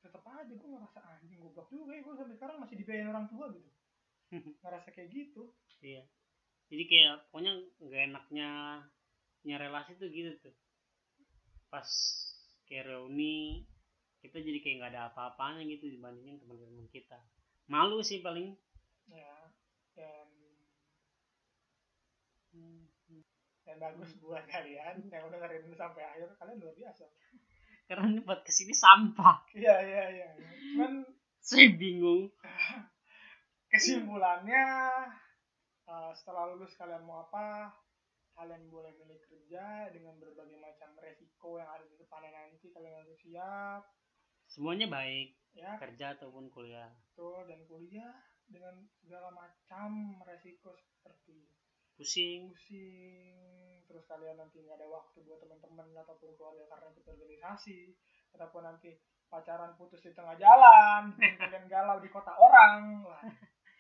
Tetap aja gue ngerasa anjing goblok juga ya gue sampai sekarang masih dibayarin orang tua gitu. [laughs] Ngerasa kayak gitu. Iya. Jadi kayak pokoknya nggak enaknya punya relasi tuh gitu tuh. Pas kayak reuni kita jadi kayak nggak ada apa-apanya gitu dibandingin teman-teman kita. Malu sih paling. Ya dan Hmm, dan bagus buat kalian yang udah dengerin sampai akhir. Kalian luar biasa karena ini podcast ini sampah. Iya iya iya. Cuman saya bingung. [laughs] kesimpulannya eh, setelah lulus kalian mau apa kalian boleh milih kerja dengan berbagai macam resiko yang ada di depannya nanti kalian harus siap. Semuanya baik. Ya. Kerja ataupun kuliah. Betul dan kuliah dengan segala macam resiko seperti pusing. pusing terus kalian nanti nggak ada waktu buat teman-teman ataupun keluarga karena ikut organisasi ataupun nanti pacaran putus di tengah jalan [laughs] kalian galau di kota orang. Wah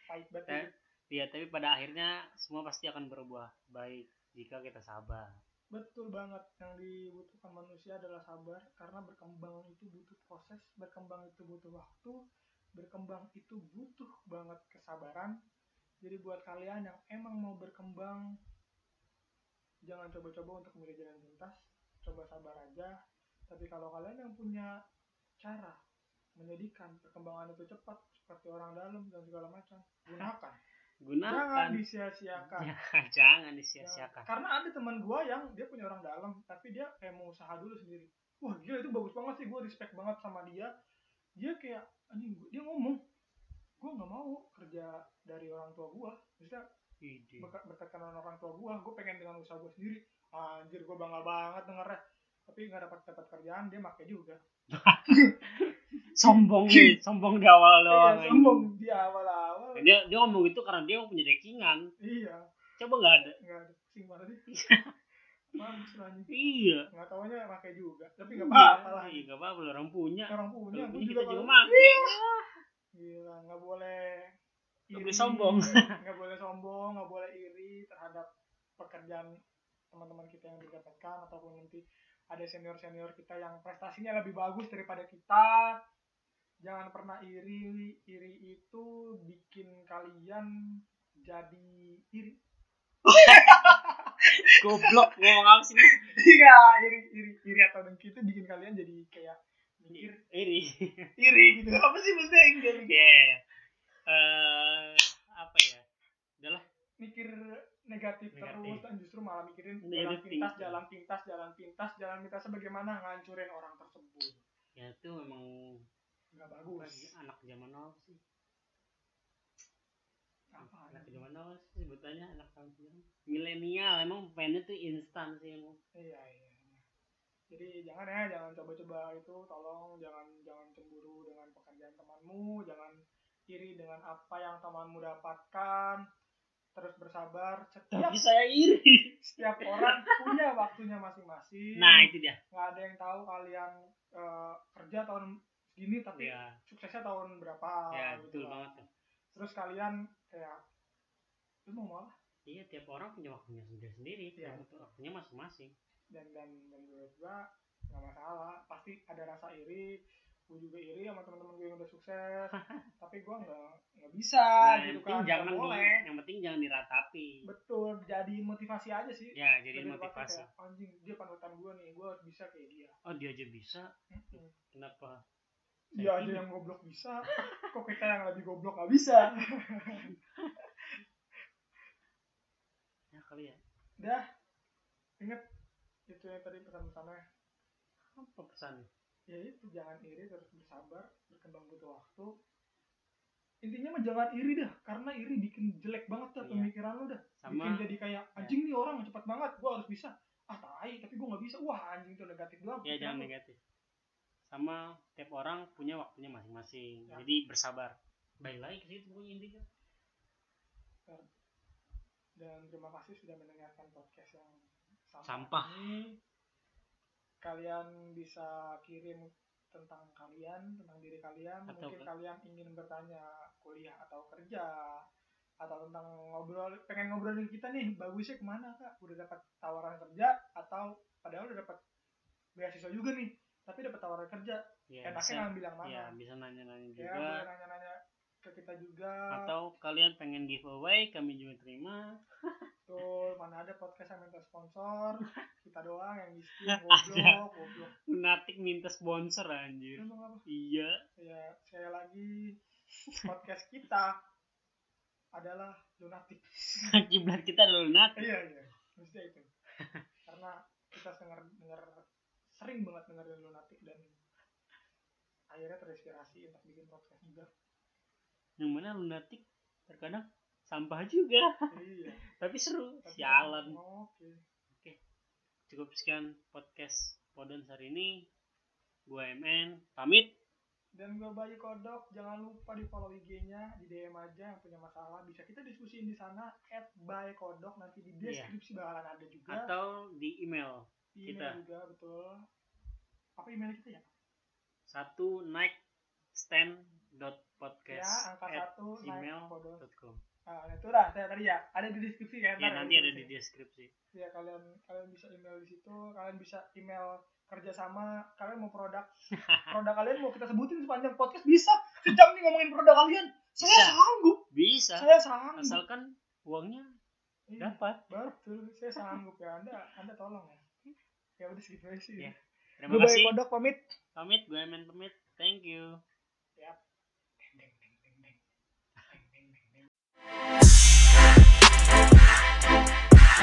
pahit banget. Eh, hidup. ya tapi pada akhirnya semua pasti akan berubah baik jika kita sabar. Betul banget. Yang dibutuhkan manusia adalah sabar karena berkembang itu butuh proses berkembang itu butuh waktu berkembang itu butuh banget kesabaran. Jadi buat kalian yang emang mau berkembang jangan coba-coba untuk memilih jalan pintas coba sabar aja. Tapi kalau kalian yang punya cara menjadikan perkembangan itu cepat seperti orang dalam dan segala macam gunakan. [laughs] Jangan gunakan disia-siakan. [laughs] Jangan jangan disia-siakan. Ya, karena ada teman gua yang dia punya orang dalam tapi dia kayak mau usaha dulu sendiri. Wah gila itu bagus banget sih gua respect banget sama dia. Dia kayak anjing dia ngomong gua nggak mau kerja dari orang tua gua. Ide. Berkat karena orang tua gua gua pengen dengan usaha gua sendiri. Anjir gua bangga banget dengernya. Tapi nggak dapat dapat kerjaan dia pakai juga. [laughs] Sombong nih sombong di awal iya doang sombong di awal awal dia dia ngomong gitu karena dia mau punya dekingan iya. Coba nggak ada? Nggak ada. Pusing banget sih. Mampus anjing. iya. Nggak taunya pakai juga tapi nggak Iya, apa-apa lah. iya nggak apa-apa orang punya. Orang punya Orang gue punya juga kita juga kalau- pakai Gila, nggak boleh Nggak boleh sombong. [laughs] nggak boleh sombong, nggak boleh iri terhadap pekerjaan teman-teman kita yang didapatkan ataupun nanti ada senior-senior kita yang prestasinya lebih bagus daripada kita. Jangan pernah iri, iri itu bikin kalian jadi iri. [laughs] goblok ngomong apa sih Iya, iri, iri, iri atau dengki itu bikin kalian jadi kayak mikir iri iri gitu. Apa sih maksudnya yang jadi ya eh apa ya udahlah mikir negatif, Negatif. terus dan justru malah mikirin jalan pintas, jalan pintas, jalan pintas, jalan pintas bagaimana ngancurin orang tersebut. ya itu memang Nggak bagus. anak zaman now sih Apa? anak zaman now sih sebutannya anak tahun milenial emang pengennya tuh instan sih emang Iya, iya. iya. Jadi jangan ya, jangan coba-coba itu, tolong jangan jangan cemburu dengan pekerjaan temanmu, jangan iri dengan apa yang temanmu dapatkan. Terus bersabar. Setiap tapi saya iri setiap orang punya waktunya masing-masing. nah itu dia nggak ada yang tahu kalian eh, kerja tahun segini tapi ya suksesnya tahun berapa ya gitu betul lah. banget tuh terus kalian kayak lu mau malah iya tiap orang punya waktunya sendiri sendiri Iya. waktunya masing-masing dan dan dan menurut gua nggak masalah pasti ada rasa iri gue juga iri sama teman-teman gue yang udah sukses. [laughs] Tapi gua nggak nggak bisa nah, gitu yang penting kan jangan boleh. yang penting jangan diratapi. Betul jadi motivasi aja sih. Ya jadi Lebih motivasi. kayak, anjing dia panutan gua nih harus bisa kayak dia. Oh dia aja bisa? Mm-mm. kenapa? Dia aja yang goblok bisa. [laughs] Kok kita yang lebih goblok nggak bisa? [laughs] Ya kali ya. Dah, inget itu yang tadi pesan-pesannya. apa pesannya Ya itu jangan iri terus bersabar, berkembang butuh waktu. Intinya mah jangan iri dah, karena iri bikin jelek banget dah Iya. pemikiran lu dah. Bikin sama jadi kayak anjing nih orang cepat banget, gua harus bisa. Ah tai, tapi gua nggak bisa. Wah anjing itu negatif doang. ya jangan lu. negatif sama tiap orang punya waktunya masing-masing Ya. jadi bersabar baik lagi ke situ pokoknya intinya Dan terima kasih sudah mendengarkan podcast yang sampah, Sampah. ini. Kalian bisa kirim tentang kalian, tentang diri kalian. Atau Mungkin ke- kalian ingin bertanya kuliah atau kerja atau tentang ngobrol, pengen ngobrolin kita nih, bagusnya ke mana kak? Udah dapat tawaran kerja atau padahal udah dapat beasiswa juga nih, tapi dapat tawaran kerja. ya Enaknya bisa jangan bilang mana. ya bisa nanya-nanya Ya, juga boleh nanya-nanya ke kita juga. atau kalian pengen giveaway kami juga terima Betul, mana ada podcast yang minta sponsor, kita doang yang miskin, [laughs] goblok, goblok. lunatik minta sponsor anjir iya Ya, sekali lagi podcast kita adalah lunatik. [laughs] kiblat kita adalah lunatik iya, iya, mesti itu. Karena kita denger, denger sering banget dengerin lunatik dan akhirnya terinspirasi untuk bikin podcast juga. Yang mana lunatik terkadang sampah juga iya. [laughs] tapi seru tapi- sialan Oke. cukup sekian podcast Podon hari ini gua MN pamit Dan gue Bayu Kodok, jangan lupa di follow IG-nya, di DM aja yang punya masalah. Bisa kita diskusiin di sana, at by Kodok, nanti di Iya. deskripsi bakalan ada juga. atau di email Di kita. email juga, betul. Apa email kita ya? satu night stand dot Ya, podcast angka at satu, com Nah, itu dah, saya tadi ya. Ada di deskripsi kan? ya nanti ada di deskripsi. deskripsi Ya, kalian kalian bisa email di situ, kalian bisa email kerjasama, kalian mau produk, [laughs] produk kalian mau kita sebutin sepanjang podcast bisa. Sejam nih ngomongin produk kalian. Saya Bisa. sanggup, bisa saya sanggup. asalkan uangnya Iya. dapat Betul, saya sanggup ya. Anda, Anda tolong ya. Ya udah segitu aja sih. Iya. terima Gue kasih Kodok pamit. pamit gue MN pamit thank you.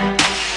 Thank